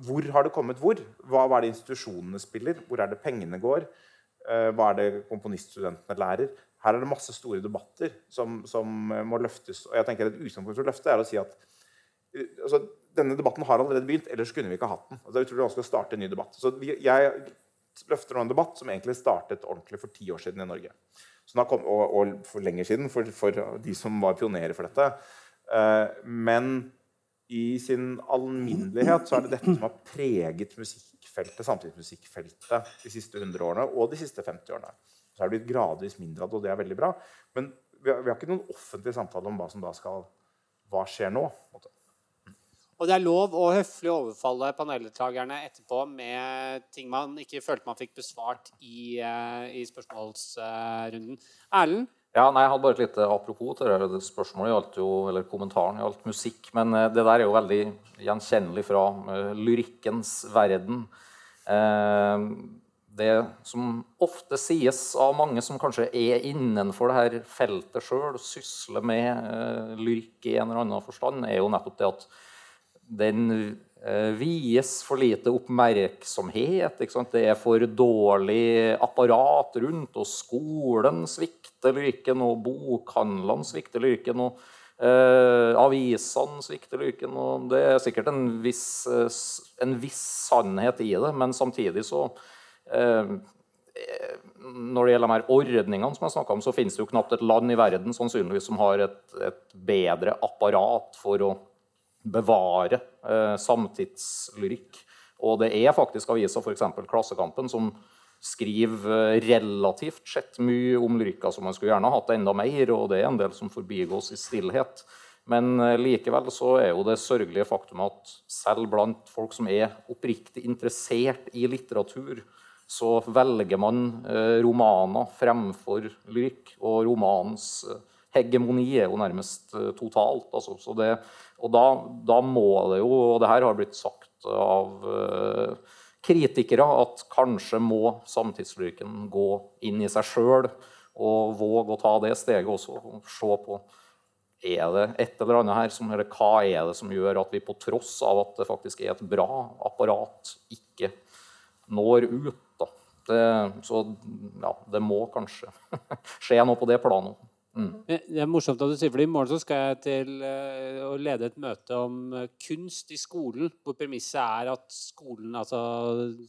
hvor har det kommet hvor? Hva, hva, er det institusjonene spiller? Hvor er det pengene går? Eh, hva er det komponiststudentene lærer? Her er det masse store debatter som, som må løftes. og jeg tenker Et utgangspunkt for å løfte er å si at eh, altså, denne debatten har allerede begynt, ellers kunne vi ikke hatt den. Altså, det er utrolig vanskelig å starte en ny debatt. Så vi, jeg løfter nå en debatt som egentlig startet ordentlig for ti år siden i Norge. Kom, og, og, for lenger siden, for, for, de som var pionerer for dette. Uh, men i sin alminnelighet så er det dette som har preget musikkfeltet, samtidsmusikkfeltet de siste 100 årene og de siste 50 årene. Så er det blitt gradvis mindre av det, og det er veldig bra. Men vi har, vi har ikke noen offentlig samtale om hva som da skal Hva skjer nå? Måte. Og det er lov å høflig overfalle paneldeltakerne etterpå med ting man ikke følte man fikk besvart i, uh, i spørsmålsrunden. Erlend? Ja, nei, Jeg hadde bare et lite apropos til det spørsmålet gjaldt jo, eller kommentaren gjaldt musikk. Men uh, det der er jo veldig gjenkjennelig fra uh, lyrikkens verden. det som ofte sies av mange som kanskje er innenfor det her feltet sjøl, sysler med lyrikk i en eller annen forstand, er jo nettopp det at den eh, vies for lite oppmerksomhet. Det er for dårlig apparat rundt, og skolen svikter lyrken, og bokhandlene svikter lyrken, og eh, avisene svikter lyrken. og Det er sikkert en viss, eh, en viss, sannhet i det, men samtidig så eh, når det gjelder de her ordningene, som jeg om, så finnes det jo knapt et land i verden sannsynligvis som har et, et bedre apparat for å bevare eh, samtidslyrikk. Og det er faktisk aviser, f.eks. Klassekampen, som skriver eh, relativt sett mye om lyrikka som man skulle gjerne hatt enda mer, og det er en del som forbigås i stillhet. Men eh, likevel så er jo det sørgelige faktum at selv blant folk som er oppriktig interessert i litteratur, så velger man eh, romaner fremfor lyrikk. Og romanens hegemoni er jo nærmest eh, totalt. Altså. Så det, og da, da, må det jo, og det her har blitt sagt av uh, kritikere, at kanskje må samtidslyrikken gå inn i seg sjøl og våge å ta det steget også. og se på er det et eller annet her som, eller Hva er det som gjør at vi på tross av at det faktisk er et bra apparat, ikke når ut? da. Det, så ja, det må kanskje skje noe på det planet. Det er morsomt at du sier for I morgen så skal jeg til eh, å lede et møte om eh, kunst i skolen, hvor premisset er at skolen altså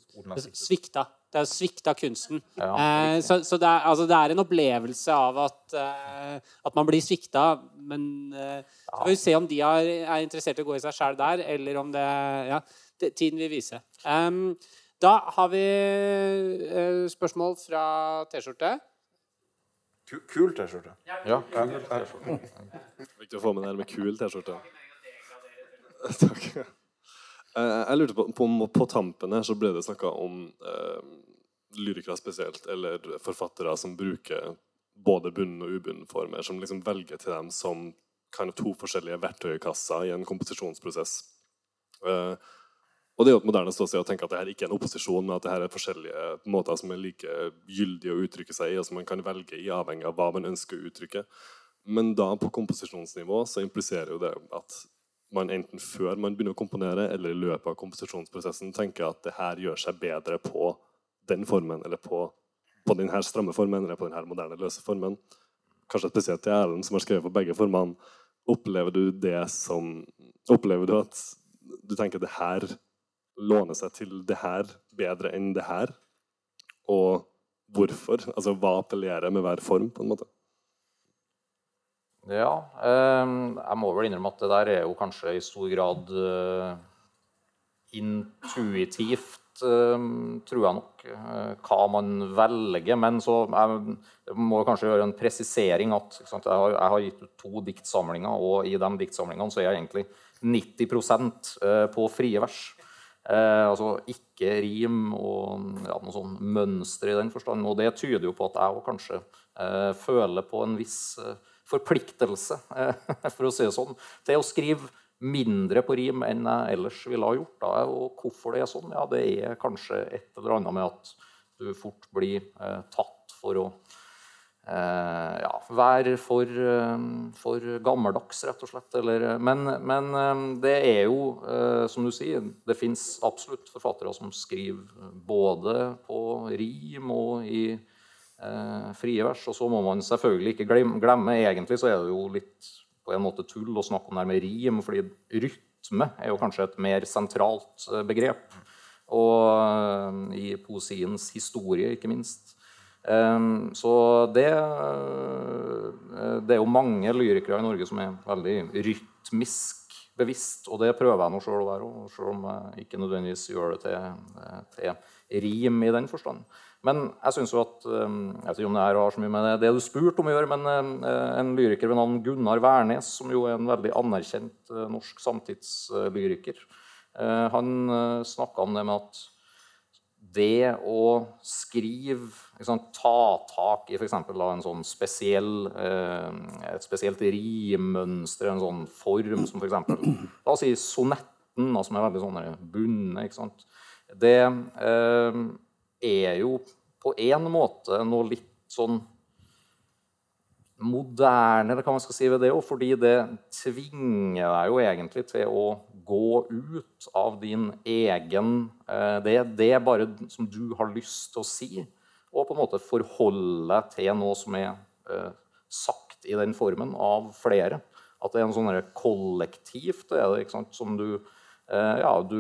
Skolen svikta. Det er svikta kunsten. Ja, eh, så så det, er, altså, det er en opplevelse av at, eh, at man blir svikta, men eh, så får vi se om de er, er interessert i å gå i seg sjæl der, eller om det Ja, det, tiden vil vise. Um, da har vi spørsmål fra T-skjorte. Ku- Kul T-skjorte. Ja. Viktig å få med det med kul T-skjorte. Takk. Eh, Jeg lurte på, på, på tampene så ble det snakka om eh, lyrikere spesielt, eller forfattere som bruker både bunnen og ubunnen former, som liksom velger til dem som kind of to forskjellige verktøykasser i en komposisjonsprosess. Eh, og det er jo et moderne ståsted å tenke at det her ikke er en opposisjon, men at det her er forskjellige måter som er like gyldige å uttrykke seg i, og som man kan velge i avhengig av hva man ønsker å uttrykke. Men da på komposisjonsnivå så impliserer jo det at man enten før man begynner å komponere, eller i løpet av komposisjonsprosessen tenker at det her gjør seg bedre på den formen, eller på, på den her stramme formen, eller på den her moderne løse formen. Kanskje spesielt til Erlend, som har skrevet på begge formene. Opplever du det som Opplever du at du tenker at det her låner seg til det her bedre enn det her? Og hvorfor? Altså hva appellerer med hver form, på en måte? Ja, eh, jeg må vel innrømme at det der er jo kanskje i stor grad eh, intuitivt, eh, tror jeg nok, eh, hva man velger. Men så jeg, jeg må kanskje gjøre en presisering at ikke sant, jeg, har, jeg har gitt ut to diktsamlinger, og i de diktsamlingene så er jeg egentlig 90 eh, på frie vers. Eh, altså ikke rim og ja, noe sånn mønster i den forstand. Og det tyder jo på at jeg òg kanskje eh, føler på en viss eh, forpliktelse, eh, for å si det sånn, til å skrive mindre på rim enn jeg ellers ville ha gjort. Da. Og hvorfor det er sånn? Ja, det er kanskje et eller annet med at du fort blir eh, tatt for å ja, være for, eh, for gammeldags, rett og slett. Eller, men, men eh, det er jo, eh, som du sier, det fins absolutt forfattere som skriver både på rim og i eh, frie vers. Og så må man selvfølgelig ikke glemme, Egentlig så er det jo litt på en måte tull å snakke om det her med rim, fordi rytme er jo kanskje et mer sentralt eh, begrep. Og eh, i poesiens historie, ikke minst. Um, så det, eh, det er jo mange lyrikere i Norge som er veldig rytmisk bevisst, og det prøver jeg nå sjøl å være òg, sjøl om jeg ikke nødvendigvis gjør det til, eh, til rim i den forstand. Men jeg synes jo at um, Jeg vet ikke om det her har så mye med det, du spurte om å gjøre, men eh, en lyriker ved navn Gunnar Wærnes, som jo er en veldig anerkjent eh, norsk samtidslyriker, eh, han snakka om det med at det å skrive liksom, Ta tak i f.eks. sånn spesiell, eh, et spesielt rimmønster, en sånn form som f.eks. La oss si sonetten, som er veldig sånn bundet. Det eh, er jo på en måte noe litt sånn moderne, eller hva man skal si ved det òg, fordi det tvinger deg jo egentlig til å gå ut av din egen eh, Det, det bare som du har lyst til å si, og på en måte forholde til noe som er eh, sagt i den formen av flere. At det er en sånn kollektivt det er det, ikke sant, som du eh, Ja, du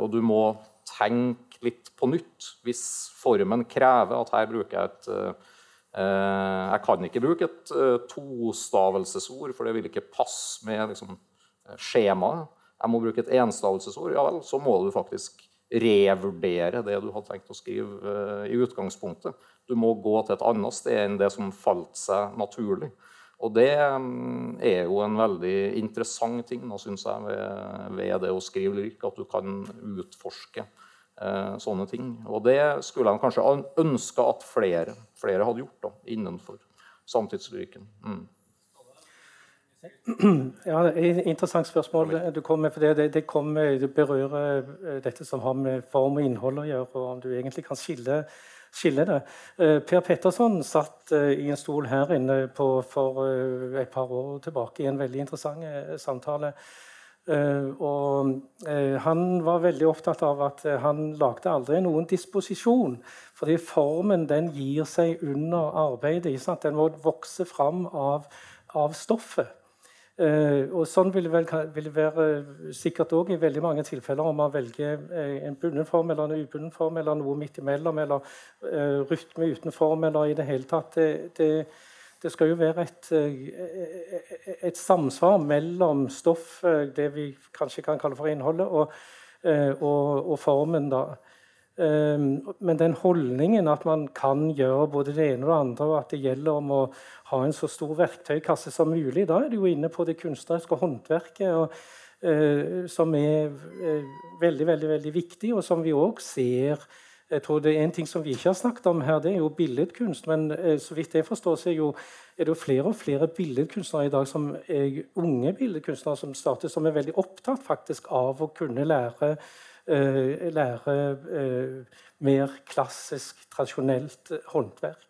Og du må tenke litt på nytt hvis formen krever at her bruker jeg et jeg kan ikke bruke et eh, tostavelsesord, for det vil ikke passe med liksom, eh, skjemaet. Jeg må bruke et enstavelsesord. Ja vel, så må du faktisk revurdere det du hadde tenkt å skrive eh, i utgangspunktet. Du må gå til et annet sted enn det som falt seg naturlig. Og det mm, er jo en veldig interessant ting nå, synes jeg, ved, det å skrive lyrikk, at du kan utforske eh, sånne ting. Og det skulle han kanskje ønske at flere, flere hadde gjort da, innenfor samtidslyrikken. Mm. Ja, Interessant spørsmål du kom med. for Det, det, det, kom, det berører eh, dette som har med form og innhold å gjøre, og om du egentlig kan skille, skille det. Eh, Per Petterson satt eh, i en stol her inne på, for eh, et par år tilbake i en veldig interessant eh, samtale. Eh, og eh, han var veldig opptatt av at eh, han lagde aldri noen disposisjon. Fordi formen den gir seg under arbeidet. Den må vokse fram av, av stoffet. Uh, og Sånn vil det, vel, vil være sikkert òg i veldig mange tilfeller om man velger en bunden form eller en ubunden form eller noe midt imellom, eller uh, rytme uten form, eller i det hele tatt. Det, det, det skal jo være et, et, samsvar mellom stoff, det vi kanskje kan kalle for innholdet, og, og, og formen. da. Ehm, men den holdningen at man kan gjøre både det ene og det andre, og at det gjelder om å ha en så stor verktøykasse som mulig, da er du jo inne på det kunstneriske håndverket, og, som er veldig, veldig, veldig viktig, og som vi òg ser jeg tror det er En ting som vi ikke har snakket om her, det er jo billedkunst. Men eh, så vidt jeg forstår, så er, jo, er det jo flere og flere billedkunstnere i dag som er unge billedkunstnere som starter, som er veldig opptatt faktisk av å kunne lære Eh, lære eh, mer klassisk, tradisjonelt håndverk.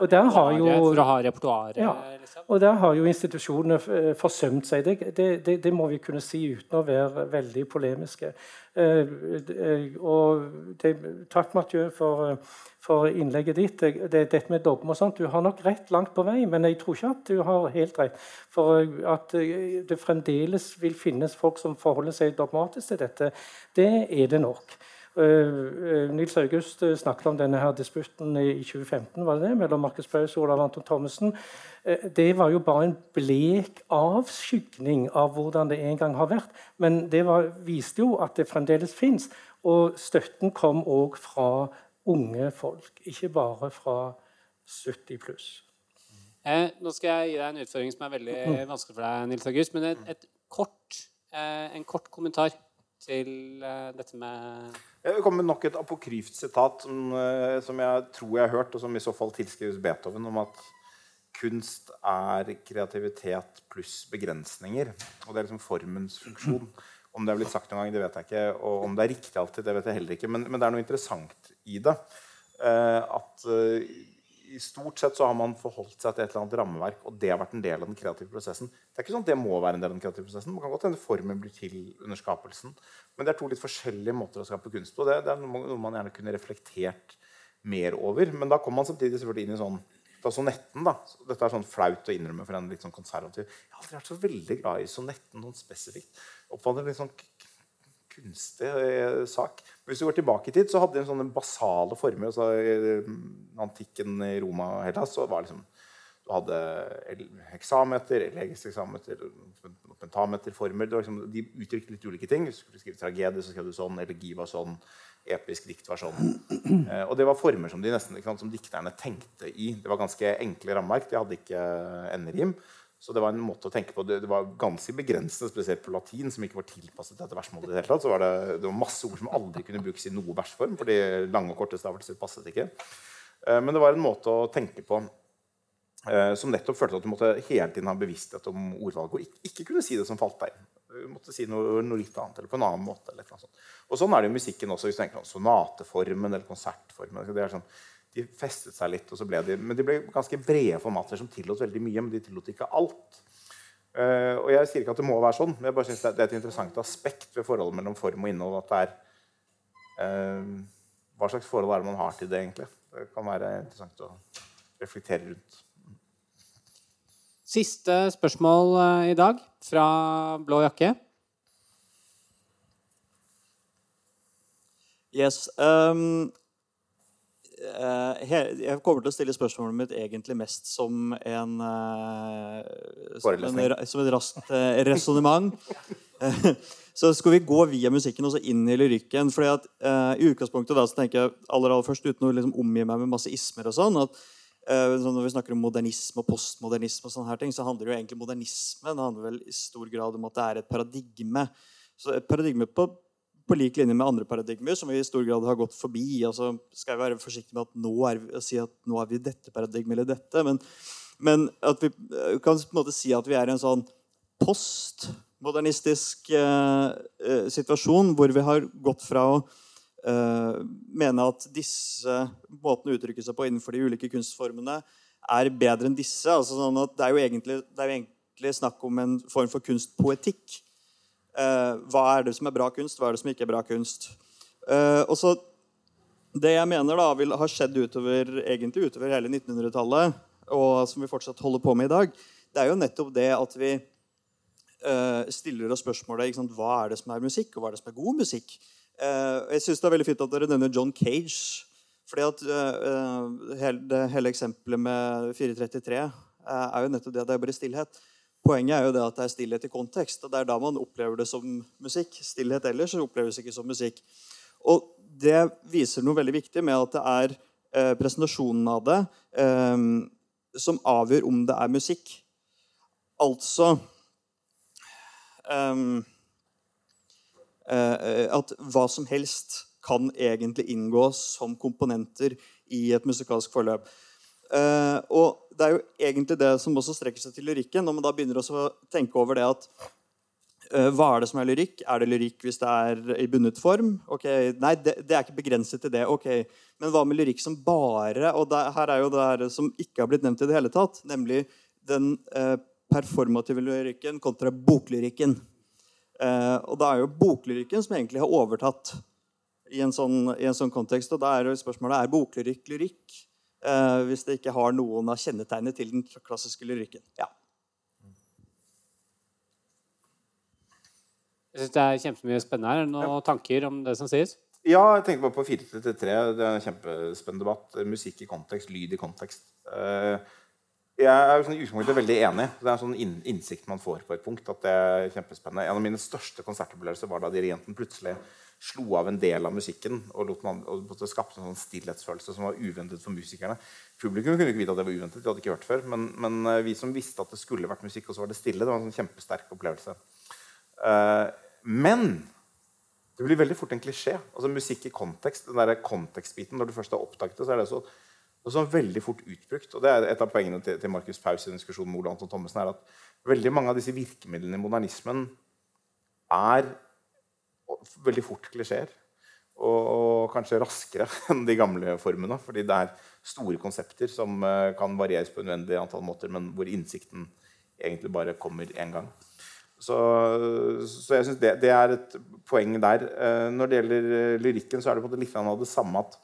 Og der har jo, for å ha repertoaret? Ja, liksom. og der har jo institusjonene eh, forsømt seg. Det, det, det, må vi kunne si uten å være veldig polemiske. Eh, eh, og det, takk, Mathieu, for, for, innlegget ditt. Det, dette med dogme og sånt, Du har nok rett langt på vei, men jeg tror ikke at du har helt rett. For at det fremdeles vil finnes folk som forholder seg dogmatisk til dette, det er det nok. Uh, Nils August snakket om denne her disputten i 2015 var det det, mellom Markus Paus og Olav Anton Thommessen. Det var jo bare en blek avskygning av hvordan det en gang har vært. Men det var, viste jo at det fremdeles fins. Og støtten kom òg fra unge folk, ikke bare fra 70 pluss. Eh, nå skal jeg gi deg en utfordring som er veldig mm. vanskelig for deg, Nils August. Men et, et kort, eh, en kort kommentar til uh, dette med Jeg kommer med nok et apokryft sitat som, uh, som, jeg tror jeg har hørt, og som i så fall tilskrives Beethoven, om at kunst er kreativitet pluss begrensninger. Og det er liksom formens funksjon. Om det er blitt sagt noen gang, det vet jeg ikke. Og om det er riktig alltid, det vet jeg heller ikke. Men, men det er noe interessant i det. Uh, at i stort sett så har man forholdt seg til et eller annet rammeverk, og det har vært en del av den kreative prosessen. Det er ikke sånn at det må være en del av den kreative prosessen. Man kan godt hende formen blir til under skapelsen. Men det er to litt forskjellige måter å skape kunst på. Det, det er noe man gjerne kunne reflektert mer over. Men da kommer man samtidig selvfølgelig inn i sånn da sonetten, da. Dette er sånn flaut å innrømme for en litt sånn konservativ. Jeg har aldri vært så veldig glad i sonetten noen spesifikt. Oppfatter litt sånn kunstig eh, sak. Hvis du går tilbake i tid, så hadde de sånne basale former. Altså, I antikken i Roma og Hellas så var liksom du hadde heksameter, elegisk heksameter, pentameterformer. Liksom, de uttrykte litt ulike ting. Hvis du skulle skrive tragedie, så skrev du sånn. Elegi var sånn. Episk dikt var sånn. Eh, og det var former som, de nesten, sant, som dikterne tenkte i. Det var ganske enkle rammeverk. De hadde ikke enderim. Så det var en måte å tenke på. Det, var ganske begrensende, spesielt på latin, som ikke var tilpasset dette versmålet. i det hele tatt, så var det, det var masse ord som aldri kunne brukes i noe versform, fordi lange og korte stavelser passet ikke. Eh, men det var en måte å tenke på eh, som nettopp følte at du måtte hele tiden ha bevissthet om ordvalget, og ikke, ikke kunne si det som falt deg inn. Du måtte si noe, noe, litt annet, eller på en annen måte. Og sånn er det i musikken også. hvis du tenker på Sonateformen eller konsertformen. det er sånn de festet seg litt. og så ble de, Men de ble ganske brede formater som tillot veldig mye, men de tillot ikke alt. Uh, og Jeg sier ikke at det må være sånn, men jeg bare synes det, er et interessant aspekt ved forholdet mellom form og innhold. at det er uh, Hva slags forhold er det man har til det, egentlig? Det kan være interessant å reflektere rundt. Siste spørsmål uh, i dag fra Blå jakke. Yes. Um, Eh, jeg kommer til å stille spørsmålet mitt egentlig mest som en eh, Som, en, som et raskt uh, resonnement. så skal vi gå via musikken og så inn i lyrikken. fordi at I utgangspunktet da, så tenker jeg aller, aller først, uten å liksom omgi meg med masse ismer og sånn, at Når vi snakker om modernisme og postmodernisme, og sånne her ting, så handler det jo egentlig modernisme det handler vel i stor grad om at det er et paradigme. Så et paradigme på på lik linje med andre paradigmer som vi i stor grad har gått forbi. altså skal jeg være forsiktig med nå vi, si at nå er vi dette paradigmet eller dette. Men, men, at vi eh, kan på en måte si at vi er i en sånn postmodernistisk eh, eh, situasjon hvor vi har gått fra å eh, mene at disse måtene å uttrykke seg på innenfor de ulike kunstformene er bedre enn disse. altså sånn Det er egentlig, det er jo egentlig snakk om en form for kunstpoetikk hva er det som er bra kunst, hva er det som ikke er bra kunst? Uh, og så Det jeg mener da vil ha skjedd utover, egentlig utover hele 1900-tallet, og som vi fortsatt holder på med i dag, det er jo nettopp det at vi uh, stiller oss spørsmålet hva er det som er musikk, og hva er det som er god musikk. jeg synes det er veldig fint at dere nevner John Cage. fordi at hele, det hele eksempelet med 433 er jo nettopp det at det er bare stillhet. Poenget er jo det at det er stillhet i kontekst. og Det er da man opplever det som musikk. Stillhet ellers oppleves ikke som musikk. Og Det viser noe veldig viktig med at det er eh, presentasjonen av det eh, som avgjør om det er musikk. Altså eh, At hva som helst kan egentlig inngå som komponenter i et musikalsk forløp. Uh, og det er jo egentlig det som også strekker seg til lyrikken. Når man da begynner å tenke over det at uh, Hva er det som er lyrikk? Er det lyrikk hvis det er i bundet form? Ok, Nei, det, det, er ikke begrenset til det. ok. Men hva med lyrikk som bare Og det, her er jo det her som ikke har blitt nevnt i det hele tatt, nemlig den uh, performative lyrikken kontra boklyrikken. og da er jo boklyrikken som egentlig har overtatt i en sånn, i en sånn kontekst. Og da er jo spørsmålet er boklyrikk lyrikk hvis det ikke har noen av kjennetegnene til den klassiske lyrikken. Ja. Jeg synes Det er kjempemye spennende her. Er noen ja. tanker om det som sies? Ja, jeg tenker bare på 433. Det er en kjempespennende debatt. Musikk i kontekst, lyd i kontekst. Eh, jeg er sånn i utgangspunktet veldig enig. Det er en sånn innsikt man får på et punkt. at det er kjempespennende. En av mine største konsertopplevelser var da dirigenten plutselig slo av en del av musikken og, man, og skapte en sånn stillhetsfølelse som var uventet for musikerne. Publikum kunne ikke vite at det var uventet, de hadde ikke hørt før. Men, men, eh, vi som visste at det skulle vært musikk, og så var det stille, det var en sånn kjempesterk opplevelse. Uh, men det blir veldig fort en klisjé. Altså Musikk i kontekst, den der kontekstbiten, når du først har oppdaget det, så er det så, også veldig fort utbrukt. Og det er Et av poengene til, til Markus Paus i diskusjonen med Ole Anton Thommessen er at veldig mange av disse virkemidlene i modernismen er veldig fort klisjeer. Og, kanskje raskere enn de gamle formene. Fordi det er store konsepter som uh, kan varieres på unødvendig antall måter, men hvor innsikten egentlig bare kommer én gang. Så, så, jeg synes det, det, er et poeng der. Uh, når det gjelder uh, lyrikken, så er det på en måte litt av det samme at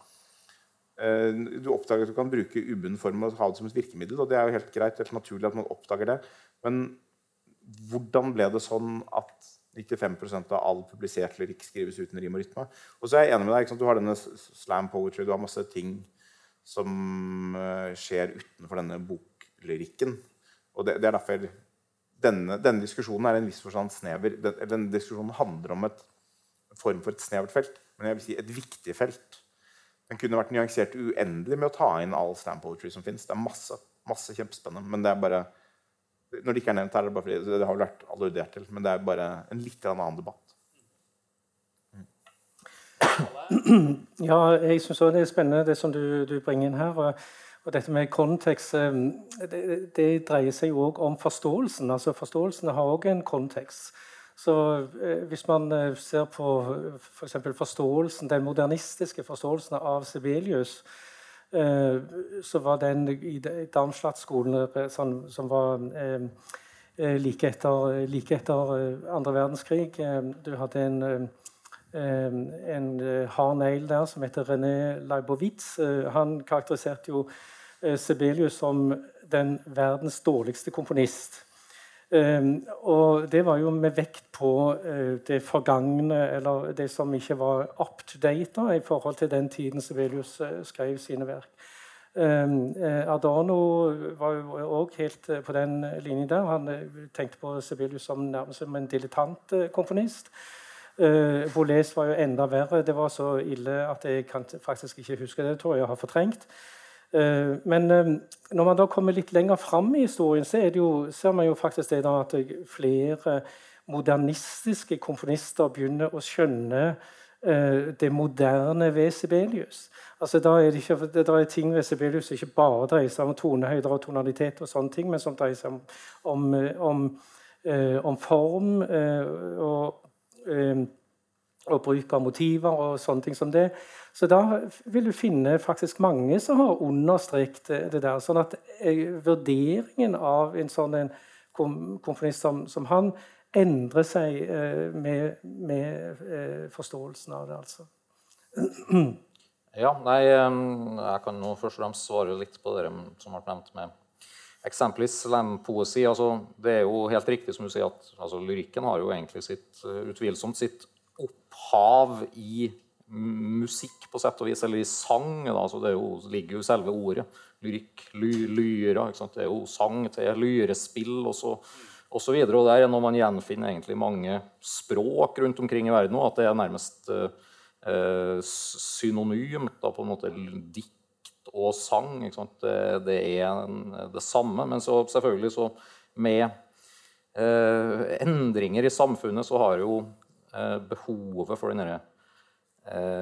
du oppdager at du kan bruke ubunden form og ha det som et virkemiddel. og Det er jo helt greit, helt naturlig at man oppdager det. Men hvordan ble det sånn at 95 av all publisert lyrikk skrives uten rim og rytme. Og så er jeg enig med deg, Du har denne slam poetry, du har masse ting som uh, skjer utenfor denne boklyrikken. Og det, det, er derfor denne, denne, diskusjonen er en viss forstand snever. Den, denne diskusjonen handler om et, en form for et snevert felt, men jeg vil si et viktig felt. Den kunne vært nyansert uendelig med å ta inn all slam poetry som fins. Det er masse, masse kjempespennende, men det er bare når det ikke er nevnt her, er det bare fordi det har vært alludert til. Men det er bare en litt annen debatt. Ja, jeg syns òg det er spennende det som du, du bringer inn her. Og, og, dette med kontekst eh, det, det dreier seg jo òg om forståelsen. Altså Forståelsen har òg en kontekst. Så eh, Hvis man eh, ser på f.eks. For forståelsen, den modernistiske forståelsen av Sibelius, så var den i Darmstadt-skolen eh, som, var eh, like etter, like etter andre verdenskrig. Du hadde en, en hard nail der som heter René Leibowitz. Han karakteriserte jo Sibelius som den verdens dårligste komponist. Um, og det var jo med vekt på uh, det forgangne, eller det som ikke var up to date da, i forhold til den tiden Sibelius uh, skrev sine verk. Um, uh, Adorno var jo òg helt på den linjen der. Han tenkte på Sibelius som nærmest som en dilettantkomponist. Uh, Boles var jo enda verre. Det var så ille at jeg kan faktisk ikke huske det. tror jeg har fortrengt. Eh, men eh, når man da kommer litt lenger fram i historien, så jo, ser man jo faktisk det at flere modernistiske komponister begynner å skjønne eh, det moderne ved Sibelius. Altså, da er det, ikke, det er ting ved Sibelius ikke bare dreier seg om tonehøyder og tonalitet, og sånne ting, men som dreier seg om, om, om, om form og, og bruk av motiver og sånne ting som det. Så da vil du finne faktisk mange som har understreket det der. sånn at eh, vurderingen av en sånn en komponist som, som, han endrer seg eh, med, med eh, forståelsen av det, altså. Ja, nei, jeg kan nå først og fremst svare litt på det som ble nevnt med eksempelvis slampoesi. Altså, det er jo helt riktig som du sier at altså, lyrikken har jo egentlig sitt, utvilsomt sitt opphav i musikk, på sett og vis, eller i sang. Da. så det jo, ligger jo selve ordet. Lyrikk, ly, lyra. Det er jo sang til lyrespill og så, videre. Og der er når man gjenfinner egentlig mange språk rundt omkring i verden òg, at det er nærmest eh, synonymt. Da, på en måte dikt og sang. Det, det, er en, det samme. Men så selvfølgelig så med eh, endringer i samfunnet så har jo eh, behovet for den eh,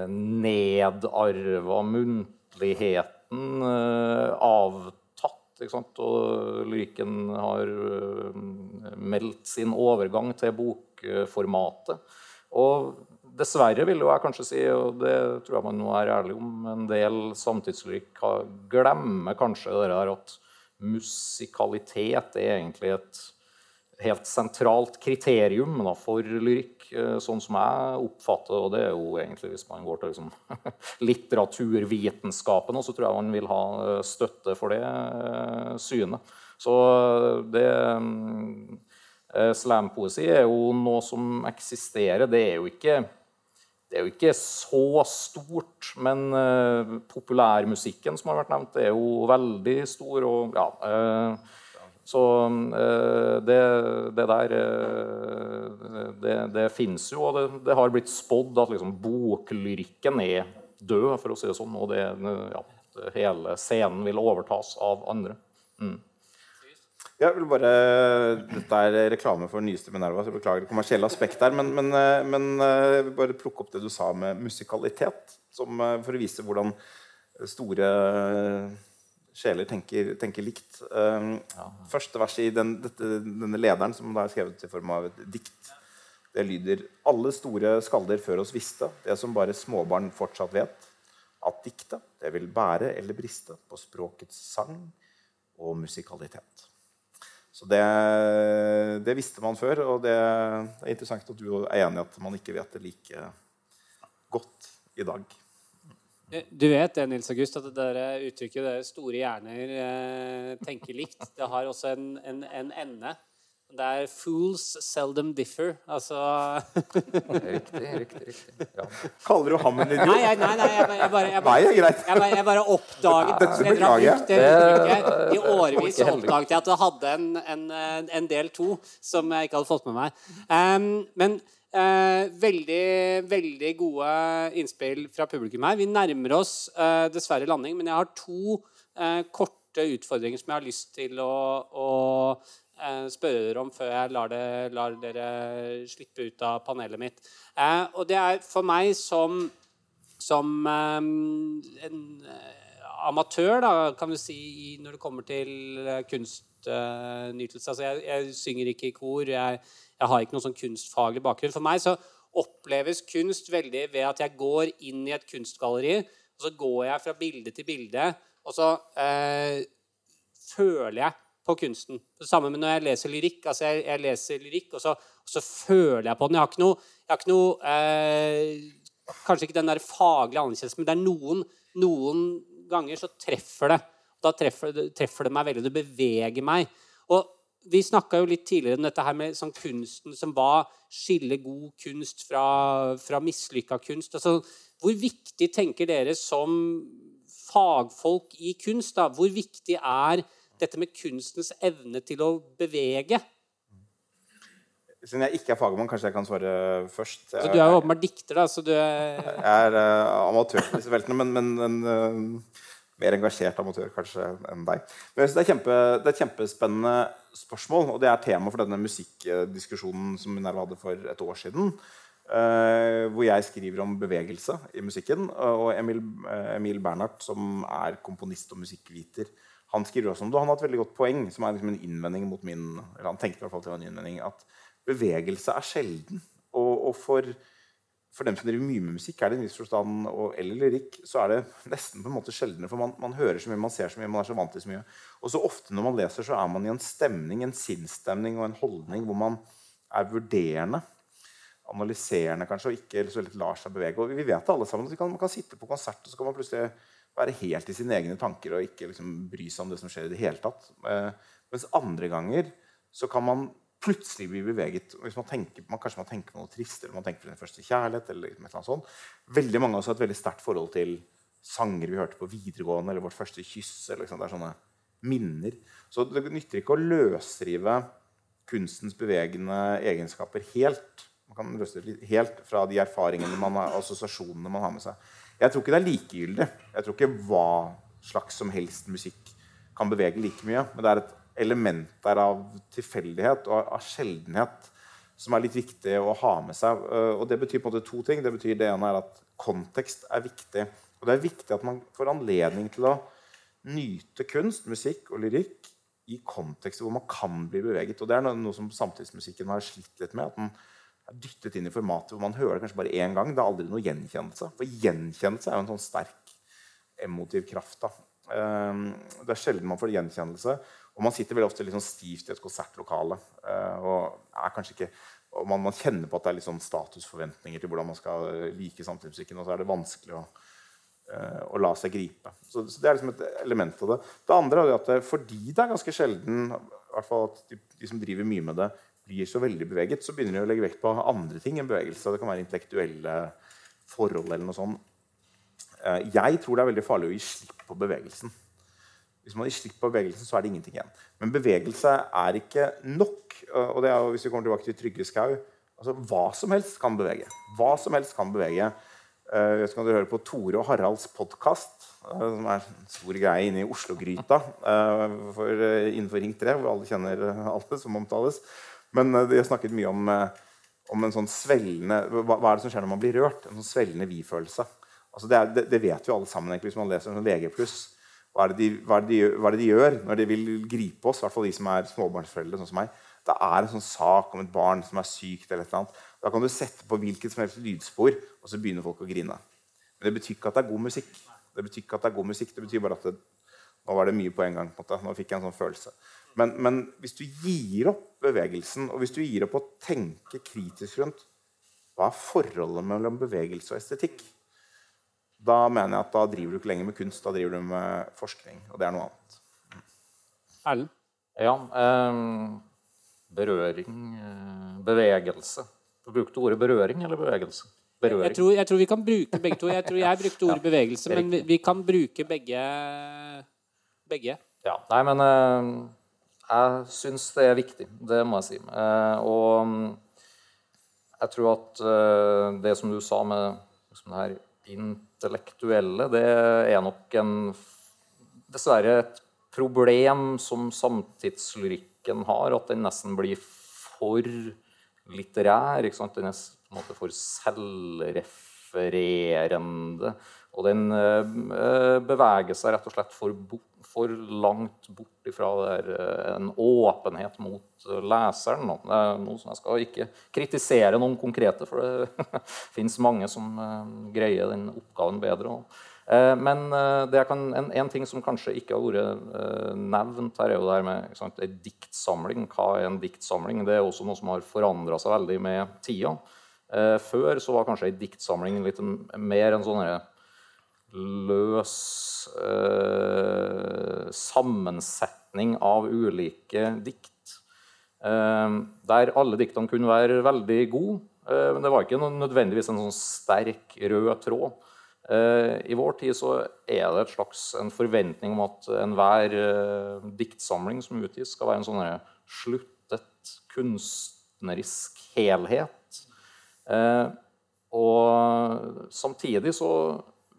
nedarva muntligheten eh, avtatt. Og Lyken har eh, meldt sin overgang til bokformatet. Og dessverre vil jeg kanskje si, og det tror jeg man må være ærlig om, en del samtidslyrikk glemmer kanskje det der at musikalitet er egentlig et helt sentralt kriterium da, for lyrikk, eh, sånn som jeg oppfatter. Og det er jo egentlig, hvis man går til liksom, litteraturvitenskapen, så tror jeg man vil ha eh, støtte for det eh, synet. Så det Slampoesi er jo noe som eksisterer. Det er jo ikke, det er jo ikke så stort, men populærmusikken som har vært nevnt, er jo veldig stor. og ja, så eh, det, det der eh, Det, det fins jo, og det, det, har blitt spådd at liksom, boklyrikken er død, for å si det sånn. Og det, ja, hele scenen vil overtas av andre. Mm. Jeg vil bare, Dette er reklame for nyeste Minerva, så jeg beklager det kommersielle aspektet her. Men, men, eh, men, jeg vil bare plukke opp det du sa med musikalitet, som, for å vise hvordan store sjeler tenker, tenker likt. Um, ja. Første verset i den, dette, denne lederen, som da er skrevet i form av et dikt, det lyder Alle store skalder før oss visste det som bare småbarn fortsatt vet, at diktet det vil bære eller briste på språkets sang og musikalitet. Så det, det visste man før, og det, det er interessant at du er enig i at man ikke vet det like godt i dag. Du vet det, Nils August, at det der uttrykket der store hjerner eh, tenker likt, det har også en, en, en ende. Det er 'fools seldom differ'. Altså Riktig, riktig. riktig. Ja. Kaller du ham en idiot? Nei, nei, nei, jeg, jeg, bare, jeg, bare, jeg, bare, jeg, bare, oppdaget Dette beklager jeg. Det. I årevis oppdaget jeg at det hadde en, en, en, del to som jeg ikke hadde fått med meg. Um, men Eh, veldig, veldig gode innspill fra publikum her. Vi nærmer oss eh, dessverre landing, men jeg har to eh, korte utfordringer som jeg har lyst til å, å eh, spørre dere om før jeg lar, det, lar, dere slippe ut av panelet mitt. Eh, og det er for meg som, som eh, en amatør, da, kan vi si, når det kommer til kunstnytelse. Altså, jeg, jeg synger ikke i kor. jeg jeg har ikke noen sånn kunstfaglig bakgrunn. For meg så oppleves kunst veldig ved at jeg går inn i et kunstgalleri, og så går jeg fra bilde til bilde, og så eh, føler jeg på kunsten. Det samme med når jeg leser lyrikk. altså Jeg, jeg leser lyrikk, og så, og så, føler jeg på den. Jeg har ikke noe, har ikke noe eh, Kanskje ikke den der faglige anerkjennelsen, men det er noen, noen ganger så treffer det. Da treffer, treffer det meg veldig. Det beveger meg. Og vi snakka jo litt tidligere om dette her med sånn kunsten som var skille god kunst fra, fra mislykka kunst. Altså, hvor viktig tenker dere som fagfolk i kunst, da, hvor viktig er dette med kunstens evne til å bevege? Siden jeg ikke er fagmann, kanskje jeg kan svare først. så du er jo åpenbart dikter, da? så du er... Jeg er uh, amatør på disse feltene, men, men, men uh, mer engasjert amatør kanskje enn deg. Men det, er kjempe, det er et kjempespennende spørsmål, og det er tema for denne musikkdiskusjonen som Minerva hadde for et år siden. Uh, hvor jeg skriver om bevegelse i musikken. Og Emil, uh, Emil Bernhardt, som er komponist og musikkviter, han skriver også om det. Han har et veldig godt poeng, som er liksom en innvending mot min eller han tenkte i hvert fall til en innvending, at bevegelse er sjelden. Og, og for for dem som driver mye med musikk, er det en viss forstand, og, eller lyrikk, så er det nesten på en måte sjeldnere. For man, man, hører så mye, man ser så mye, man er så vant til så mye. Og så ofte når man leser, så er man i en stemning, en sinnsstemning og en holdning hvor man er vurderende. Analyserende, kanskje, og ikke så litt lar seg bevege. Og vi vet alle sammen at kan, Man kan sitte på konsert og så kan man plutselig være helt i sine egne tanker og ikke liksom, bry seg om det som skjer. i det hele tatt. Eh, mens andre ganger så kan man plutselig blir beveget. Hvis man tenker, man, kanskje man tenker på noe trist, eller man tenker på den første kjærlighet. eller liksom sånt. Veldig mange av oss har et veldig sterkt forhold til sanger vi hørte på videregående, eller vårt første kyss. Eller liksom, det er sånne minner. Så det nytter ikke å løsrive kunstens bevegende egenskaper helt. Man kan løsrive helt fra de erfaringene har, assosiasjonene man har med seg. Jeg tror ikke det er likegyldig. Jeg tror ikke hva slags som helst musikk kan bevege like mye. Men det er et element der av tilfeldighet og av sjeldenhet som er litt viktig å ha med seg. Og Det betyr på en måte to ting. Det betyr det ene er at kontekst er viktig. Og det er viktig at man får anledning til å nyte kunst, musikk og lyrikk i kontekster hvor man kan bli beveget. Og det er noe, som samtidsmusikken har slitt litt med. at den er dyttet inn i formatet hvor man hører det kanskje bare én gang. Det er aldri noe gjenkjennelse. For gjenkjennelse er jo en sånn sterk emotiv kraft. da. Ehm, det er sjelden man får gjenkjennelse. Og man sitter veldig ofte litt sånn stivt i et konsertlokale. Eh, og er ikke og man, man, kjenner på at det er litt sånn statusforventninger til hvordan man skal like samtidsmusikken. Og så er det vanskelig å, uh, å la seg gripe. Så, så, Det er liksom et element av det. Det andre er at det, fordi det er ganske sjelden hvert fall at de, de, som driver mye med det, blir så veldig beveget, så begynner de å legge vekt på andre ting enn bevegelse. Det kan være intellektuelle forhold eller noe sånt. Jeg tror det er veldig farlig å gi slipp på bevegelsen. Hvis man gir slipp på bevegelsen, så er det ingenting igjen. Men bevegelse er ikke nok. Og det er jo, hvis vi kommer tilbake til Trygge Skau altså, Hva som helst kan bevege. Hva som helst kan bevege. Uh, jeg skal du høre på Tore og Haralds podkast, uh, som er en stor greie inne i Oslo-gryta uh, for, innenfor Ring 3, hvor alle kjenner alle som omtales. Men de har snakket mye om, om en sånn svellende hva, hva, er det som skjer når man blir rørt? En sånn svellende vi-følelse. Altså det, det, det, vet vi alle sammen egentlig, hvis man leser en sånn VG+. Hva er, de, hva, er de, hva er, det de, gjør når de vil gripe oss, i hvert fall de som er småbarnsforeldre? sånn som meg. Det er en sånn sak om et barn som er sykt. eller et eller annet. Da kan du sette på hvilket som helst lydspor, og så begynner folk å grine. Men det betyr ikke at det er god musikk. Det betyr ikke at det er god musikk, det betyr bare at det, nå var det mye på en gang. på en måte. Nå fikk jeg en sånn følelse. Men, men hvis du gir opp bevegelsen, og hvis du gir opp å tenke kritisk rundt hva er forholdet mellom bevegelse og estetikk, da mener jeg at da driver du ikke lenger med kunst, da driver du med forskning. Og det er noe annet. Erlend? Ja. Eh, berøring eh, Bevegelse. Du brukte ordet berøring eller bevegelse? Berøring. Jeg tror, jeg tror, vi kan bruke begge to. Jeg tror jeg brukte ordet ja, bevegelse, men vi, vi, kan bruke begge. begge. Ja. Nei, men eh, jeg syns det er viktig. Det må jeg si. Eh, og mm, jeg tror at eh, det som du sa med liksom, det her intellektuelle, det er nok en Dessverre et problem som samtidslyrikken har, at den nesten blir for litterær. Ikke sant? Den er på en måte for selvrefererende. Og den øh, beveger seg rett og slett for, for langt bort ifra der, øh, en åpenhet mot øh, leseren. Det er noe som Jeg skal ikke kritisere noen konkrete, for det fins mange som greier den oppgaven bedre. Men kan, en, en, ting som kanskje ikke har vært nevnt her, er jo det her med sant, en diktsamling. Hva er en diktsamling? Det er også noe som har forandra seg veldig med tida. Før så var kanskje en diktsamling litt mer en sånn løs eh, sammensetning av ulike dikt. Eh, der alle diktene kunne være veldig gode. Eh, men det var ikke nødvendigvis en sånn sterk rød tråd. Eh, I vår tid så er det et slags en forventning om at enhver eh, diktsamling som utgis, skal være en sånn sluttet kunstnerisk helhet. Eh, og samtidig så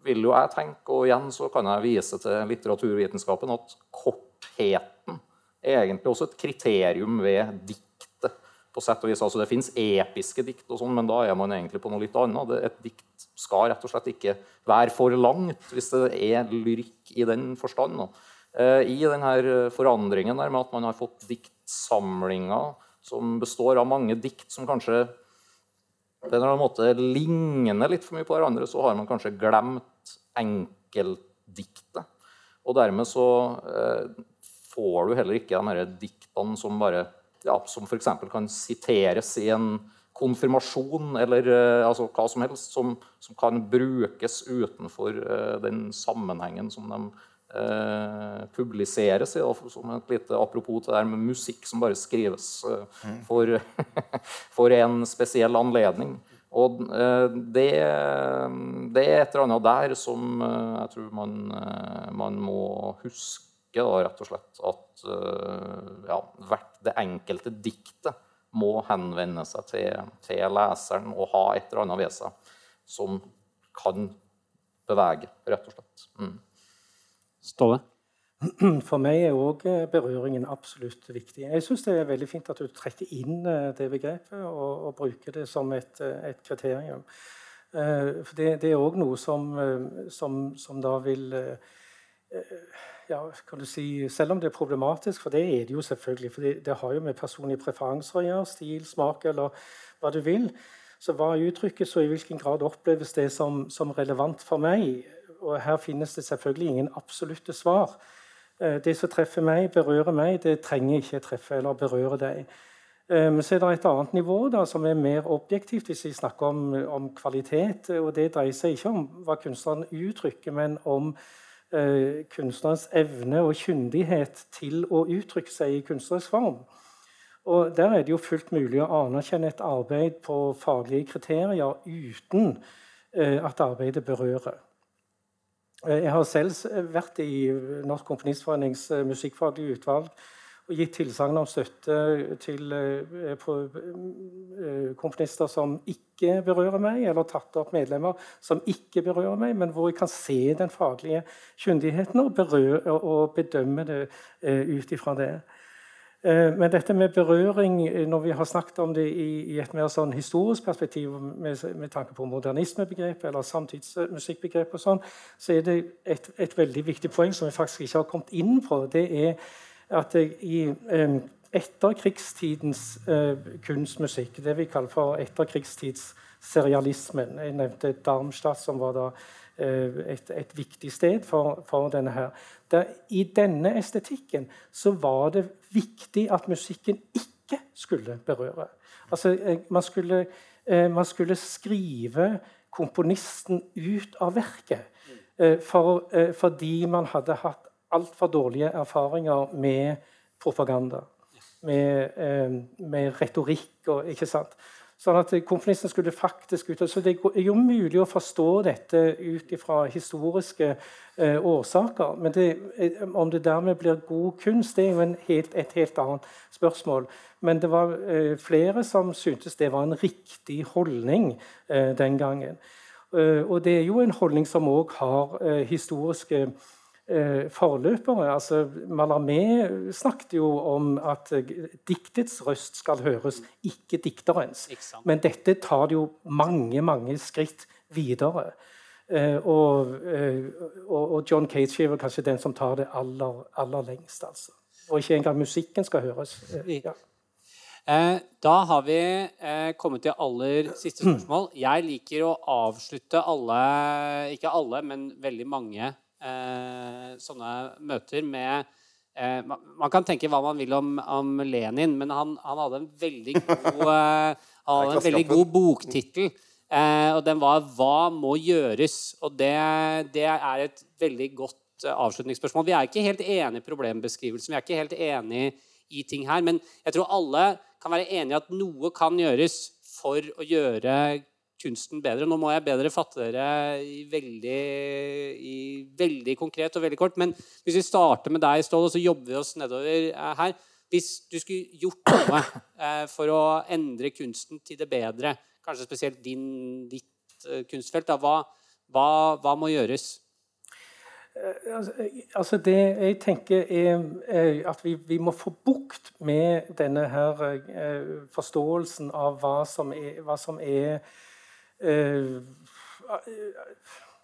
vil jo jeg tenke, og igjen så kan jeg vise til litteraturvitenskapen, at kortheten er egentlig også et kriterium ved diktet. på sett og vis. Altså Det fins episke dikt, og sånn, men da er man egentlig på noe litt annet. Et dikt skal rett og slett ikke være for langt, hvis det er lyrikk i den forstand. Eh, I denne forandringen der med at man har fått diktsamlinger som består av mange dikt som kanskje eller annen måte ligner litt for mye på hverandre, så har man kanskje glemt enkeltdiktet. Og dermed så eh, får du heller ikke de diktene som bare ja, som f.eks. kan siteres i en konfirmasjon, eller eh, altså hva som helst som, som kan brukes utenfor eh, den sammenhengen som de uh, publiseres i. som et lite apropos til det med musikk som bare skrives eh, for, for en spesiell anledning. Og det, det, er et eller annet der som jeg tror man, man må huske, da, rett og slett. At ja, hvert det enkelte diktet må henvende seg til, til, leseren og ha et eller annet ved seg som kan bevege, rett og slett. Mm. Ståle? For meg er òg eh, berøringen absolutt viktig. Jeg syns det er veldig fint at du trekker inn eh, det begrepet og, og bruker det som et, eh, et kriterium. For det, det er òg noe som, som, som, da vil ja, kan du si, Selv om det er problematisk, for det er det jo selvfølgelig. For det, det har jo med personlige preferanser å gjøre, stil, smak eller hva du vil. Så hva uttrykkes, og i hvilken grad oppleves det som, som relevant for meg? Og her finnes det selvfølgelig ingen absolutte svar. Eh, det som treffer meg, berører meg, det trenger ikke treffe eller berøre deg. Eh, men så er det et annet nivå da, som er mer objektivt, hvis vi snakker om, om kvalitet. og Det dreier seg ikke om hva kunstneren uttrykker, men om eh, kunstnerens evne og kyndighet til å uttrykke seg i kunstnerisk form. Og Der er det jo fullt mulig å anerkjenne et arbeid på faglige kriterier uten eh, at arbeidet berører. Eh, jeg har selv vært i Norsk Komponistforenings eh, musikkfaglige utvalg og gitt tilsagn om støtte til eh, komponister som ikke berører meg, eller tatt opp medlemmer som ikke berører meg, men hvor jeg kan se den faglige kyndigheten og, berøre, og bedømme det ut ifra det. Men dette med berøring, når vi har snakket om det i, et mer sånn historisk perspektiv, med, med tanke på modernismebegrepet eller samtidsmusikkbegrepet, sånn, så er det et, et, veldig viktig poeng som vi faktisk ikke har kommet inn på. Det er at i etterkrigstidens eh, kunstmusikk, det vi kaller for etterkrigstidsserialismen Jeg nevnte Darmstadt, som var da eh, et, et, viktig sted for, for denne her. Der, I denne estetikken så var det viktig at musikken ikke skulle berøre. Altså, eh, man skulle, man skulle skrive komponisten ut av verket. For, fordi man hadde hatt altfor dårlige erfaringer med propaganda. Med, eh, med retorikk og ikke sant? Sånn at komponisten skulle faktisk ut Så det er jo mulig å forstå dette ut fra historiske eh, årsaker. Men det, eh, om det dermed blir god kunst, det er jo helt, et helt annet spørsmål. Men det var eh, flere som syntes det var en riktig holdning eh, den gangen. Eh, og det er jo en holdning som òg har historiske eh, forløpere. Altså, Mallarmé snakket jo om at eh, diktets røst skal høres, ikke dikterens. Men dette tar det jo mange, mange skritt videre. Eh, og, eh, og, John Cage er kanskje den som tar det aller, aller lengst. altså. Og ikke engang musikken skal høres. Eh, ja. Eh, da har vi eh, kommet til aller siste spørsmål. Jeg liker å avslutte alle, ikke alle, men veldig mange eh, sånne møter med eh, Man kan tenke hva man vil om, om Lenin, men han, han, hadde en veldig god, eh, en veldig god boktittel. Eh, og den var 'Hva må gjøres?' Og det, det er et veldig godt eh, avslutningsspørsmål. Vi er ikke helt enige i problembeskrivelsen. Vi er ikke helt enige i ting her. Men jeg tror alle kan være enige i at noe kan gjøres for å gjøre kunsten bedre. Nå må jeg bedre fatte dere i veldig, i veldig, konkret og veldig kort. Men hvis vi starter med deg, Ståle, så jobber vi oss nedover eh, her. Hvis du skulle gjort noe eh, for å endre kunsten til det bedre, kanskje spesielt din, ditt eh, kunstfelt, da, hva, hva, hva, må gjøres? Altså, altså det jeg tenker er at vi, vi må få bukt med denne her forståelsen av hva som er, hva som er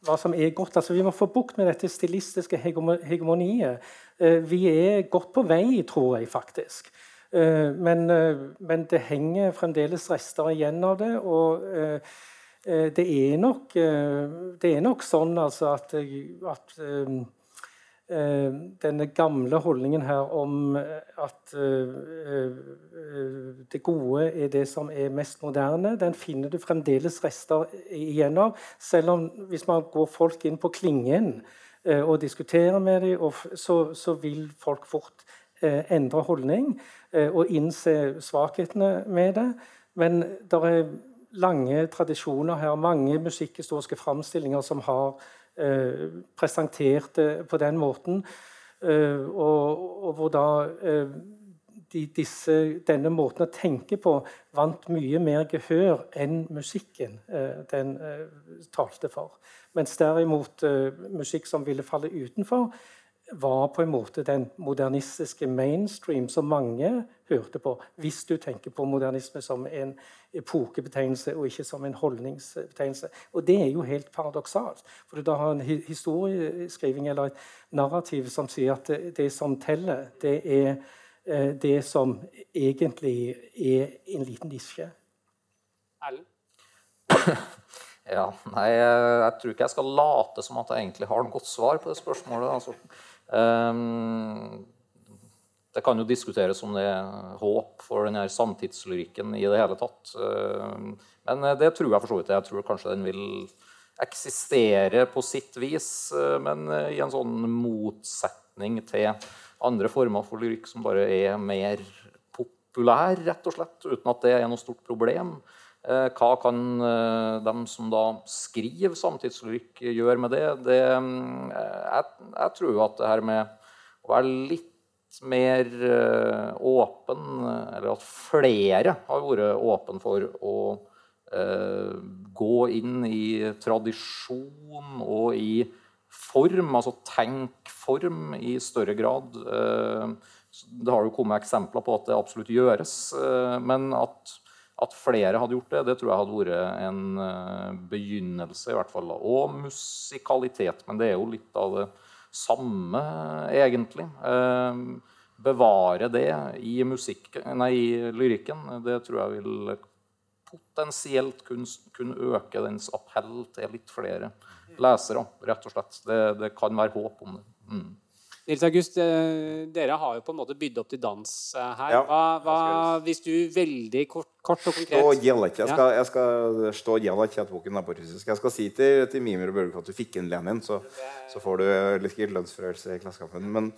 hva som er godt. Altså, vi må få bukt med dette stilistiske hegemoniet. Eh, vi er godt på vei, tror jeg faktisk. Eh, men, men det henger fremdeles rester igjen av det. Og det er nok, det er nok sånn altså at, at Eh, denne gamle holdningen her om at det gode er det som er mest moderne, den finner du fremdeles rester igjen av. Selv om hvis man går folk inn på klingen og diskuterer med dem, så, vil folk fort endre holdning og innse svakhetene med det. Men det er lange tradisjoner her, mange musikkhistoriske framstillinger som har eh, presentert på den måten. Eh, og, og, hvor da eh, de, disse, denne måten å tenke på vant mye mer gehør enn musikken eh, den eh, talte for. Mens derimot eh, musikk som ville falle utenfor, var på en måte den modernistiske mainstream som mange hørte på, hvis du tenker på modernisme som en epokebetegnelse og ikke som en holdningsbetegnelse. Og det er jo helt paradoksalt. For du da har en historieskriving eller et narrativ som sier at det, som teller, det er eh, det som egentlig er en liten nisje. Erlend? Ja, nei, jeg tror ikke jeg skal late som at jeg egentlig har noe godt svar på det spørsmålet. Altså, um, det kan jo diskuteres om det er håp for denne samtidslyrikken i det hele tatt. Ehm, men det tror jeg for så vidt. Jeg tror kanskje den vil eksistere på sitt vis, eh, men i en sånn motsetning til andre former for lyrikk som bare er mer populær, rett og slett, uten at det er noe stort problem. Eh, hva kan eh, de som da skriver samtidslyrikk, gjøre med det? det mm, jeg, jeg, tror at det her med å være litt mer uh, åpen, eller at flere har vært åpen for å uh, gå inn i tradisjon og i form, altså tenkform, i større grad. Uh, det har jo kommet eksempler på at det absolutt gjøres, men at at flere hadde gjort det, det tror jeg hadde vært en begynnelse, i hvert fall. Og musikalitet. Men det er jo litt av det samme, egentlig. Uh, bevare det i, musikk, nei, i lyrikken, det tror jeg vil potensielt kunne, kunne øke dens appell til litt flere lesere, rett og slett. Det, det kan være håp om det. Mm. Nils August, eh, dere har jo på en måte bydd opp til dans eh, her. Hva, hva, hvis du veldig kort, kort og konkret Stå gjellet. Jeg skal, jeg skal stå gjellet at boken på russisk. Jeg skal si til, til Mimer og Bølge at du fikk inn Lenin, så, så får du litt lønnsforhøyelse i Klassekampen. Men,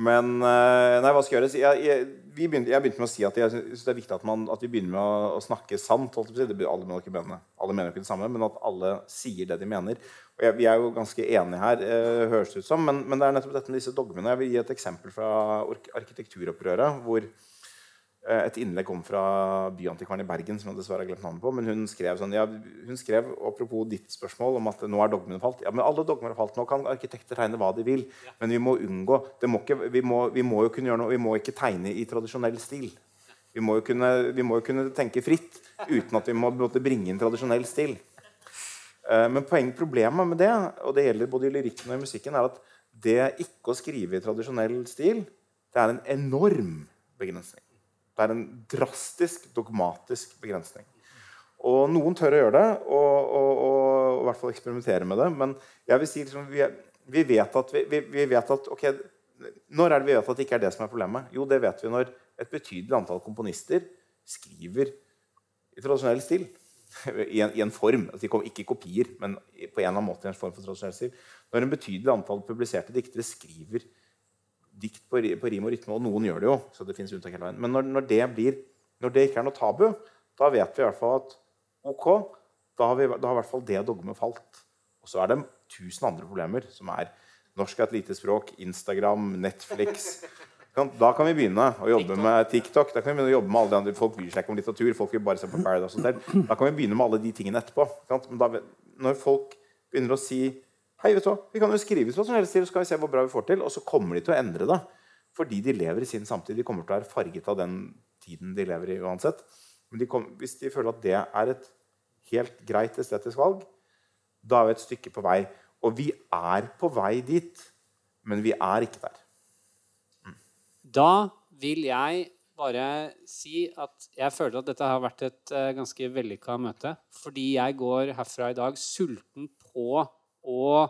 men eh, Nei, hva skal gjøres? Jeg, jeg, begynte, jeg begynte med å si at jeg syns det er viktig at, man, at vi begynner med å, å snakke sant. Det, alle, mener ikke mene, alle mener ikke det samme, men at alle sier det de mener. Og jeg, vi er jo ganske enige her, eh, høres det ut som. Men, men, det er nettopp dette med disse dogmene. Jeg vil gi et eksempel fra arkitekturopprøret. hvor et innlegg kom fra byantikvaren i Bergen, som jeg dessverre har glemt navnet på. Men hun skrev sånn, ja, hun skrev apropos ditt spørsmål om at nå er dogmene falt. Ja, men alle dogmer har falt. Nå kan arkitekter tegne hva de vil. Men vi må unngå må ikke, vi, må, vi, må, jo kunne gjøre noe, vi må ikke tegne i tradisjonell stil. Vi må jo kunne, vi må jo kunne tenke fritt uten at vi må bringe inn tradisjonell stil. Eh, men poeng, problemet med det, og det gjelder både i lyrikken og i musikken, er at det ikke å skrive i tradisjonell stil, det er en enorm begrensning. Det er en drastisk, dogmatisk begrensning. Og noen tør å gjøre det, og, og, og, i hvert fall eksperimentere med det. Men jeg vil si liksom, vi, vi, vet at, vi, vi, vet at okay, Når er det vi vet at det ikke er det som er problemet? Jo, det vet vi når et betydelig antall komponister skriver i tradisjonell stil. I en, i en form. Altså, ikke kopier, men på en eller annen måte i en form for tradisjonell stil. Når en betydelig antall publiserte diktere skriver dikt på, på, rim og rytme, og noen gjør det jo, så det finnes unntak hele veien. Men når, når, det blir, når, det ikke er noe tabu, da vet vi i hvert fall at ok, da har, vi, da har i hvert fall det dogmet falt. Og så er det tusen andre problemer, som er norsk er et lite språk, Instagram, Netflix da kan vi begynne å jobbe TikTok. med TikTok. Da kan vi begynne å jobbe med alle de andre Folk bryr seg ikke om litteratur. Folk vil bare se på Paradise Hotel. Da kan vi begynne med alle de tingene etterpå. Da, når folk begynner å si Hei, vet du hva, vi kan jo skrive hva som helst til, så skal vi se hvor bra vi får til. Og så kommer de til å endre det. Fordi de lever i sin samtid. De kommer til å være farget av den tiden de lever i uansett. Men de kom, hvis de føler at det er et helt greit estetisk valg, da er vi et stykke på vei. Og vi er på vei dit, men vi er ikke der. Da vil jeg bare si at jeg føler at dette har vært et uh, ganske vellykka møte. Fordi jeg går herfra i dag sulten på å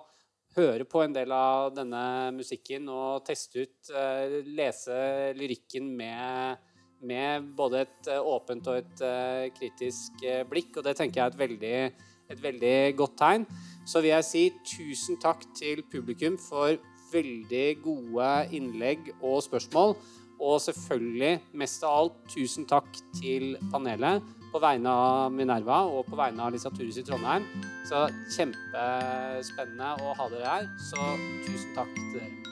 høre på en del av denne musikken og teste ut, uh, lese lyrikken med, med, både et uh, åpent og et uh, kritisk blikk. Og det tenker jeg er et veldig, et veldig godt tegn. Så vil jeg si tusen takk til publikum for veldig gode innlegg og spørsmål. Og selvfølgelig, mest av alt, tusen takk til panelet på vegne av Minerva og på vegne av Litteraturhuset i Trondheim. Så kjempespennende å ha dere her. Så tusen takk til dere.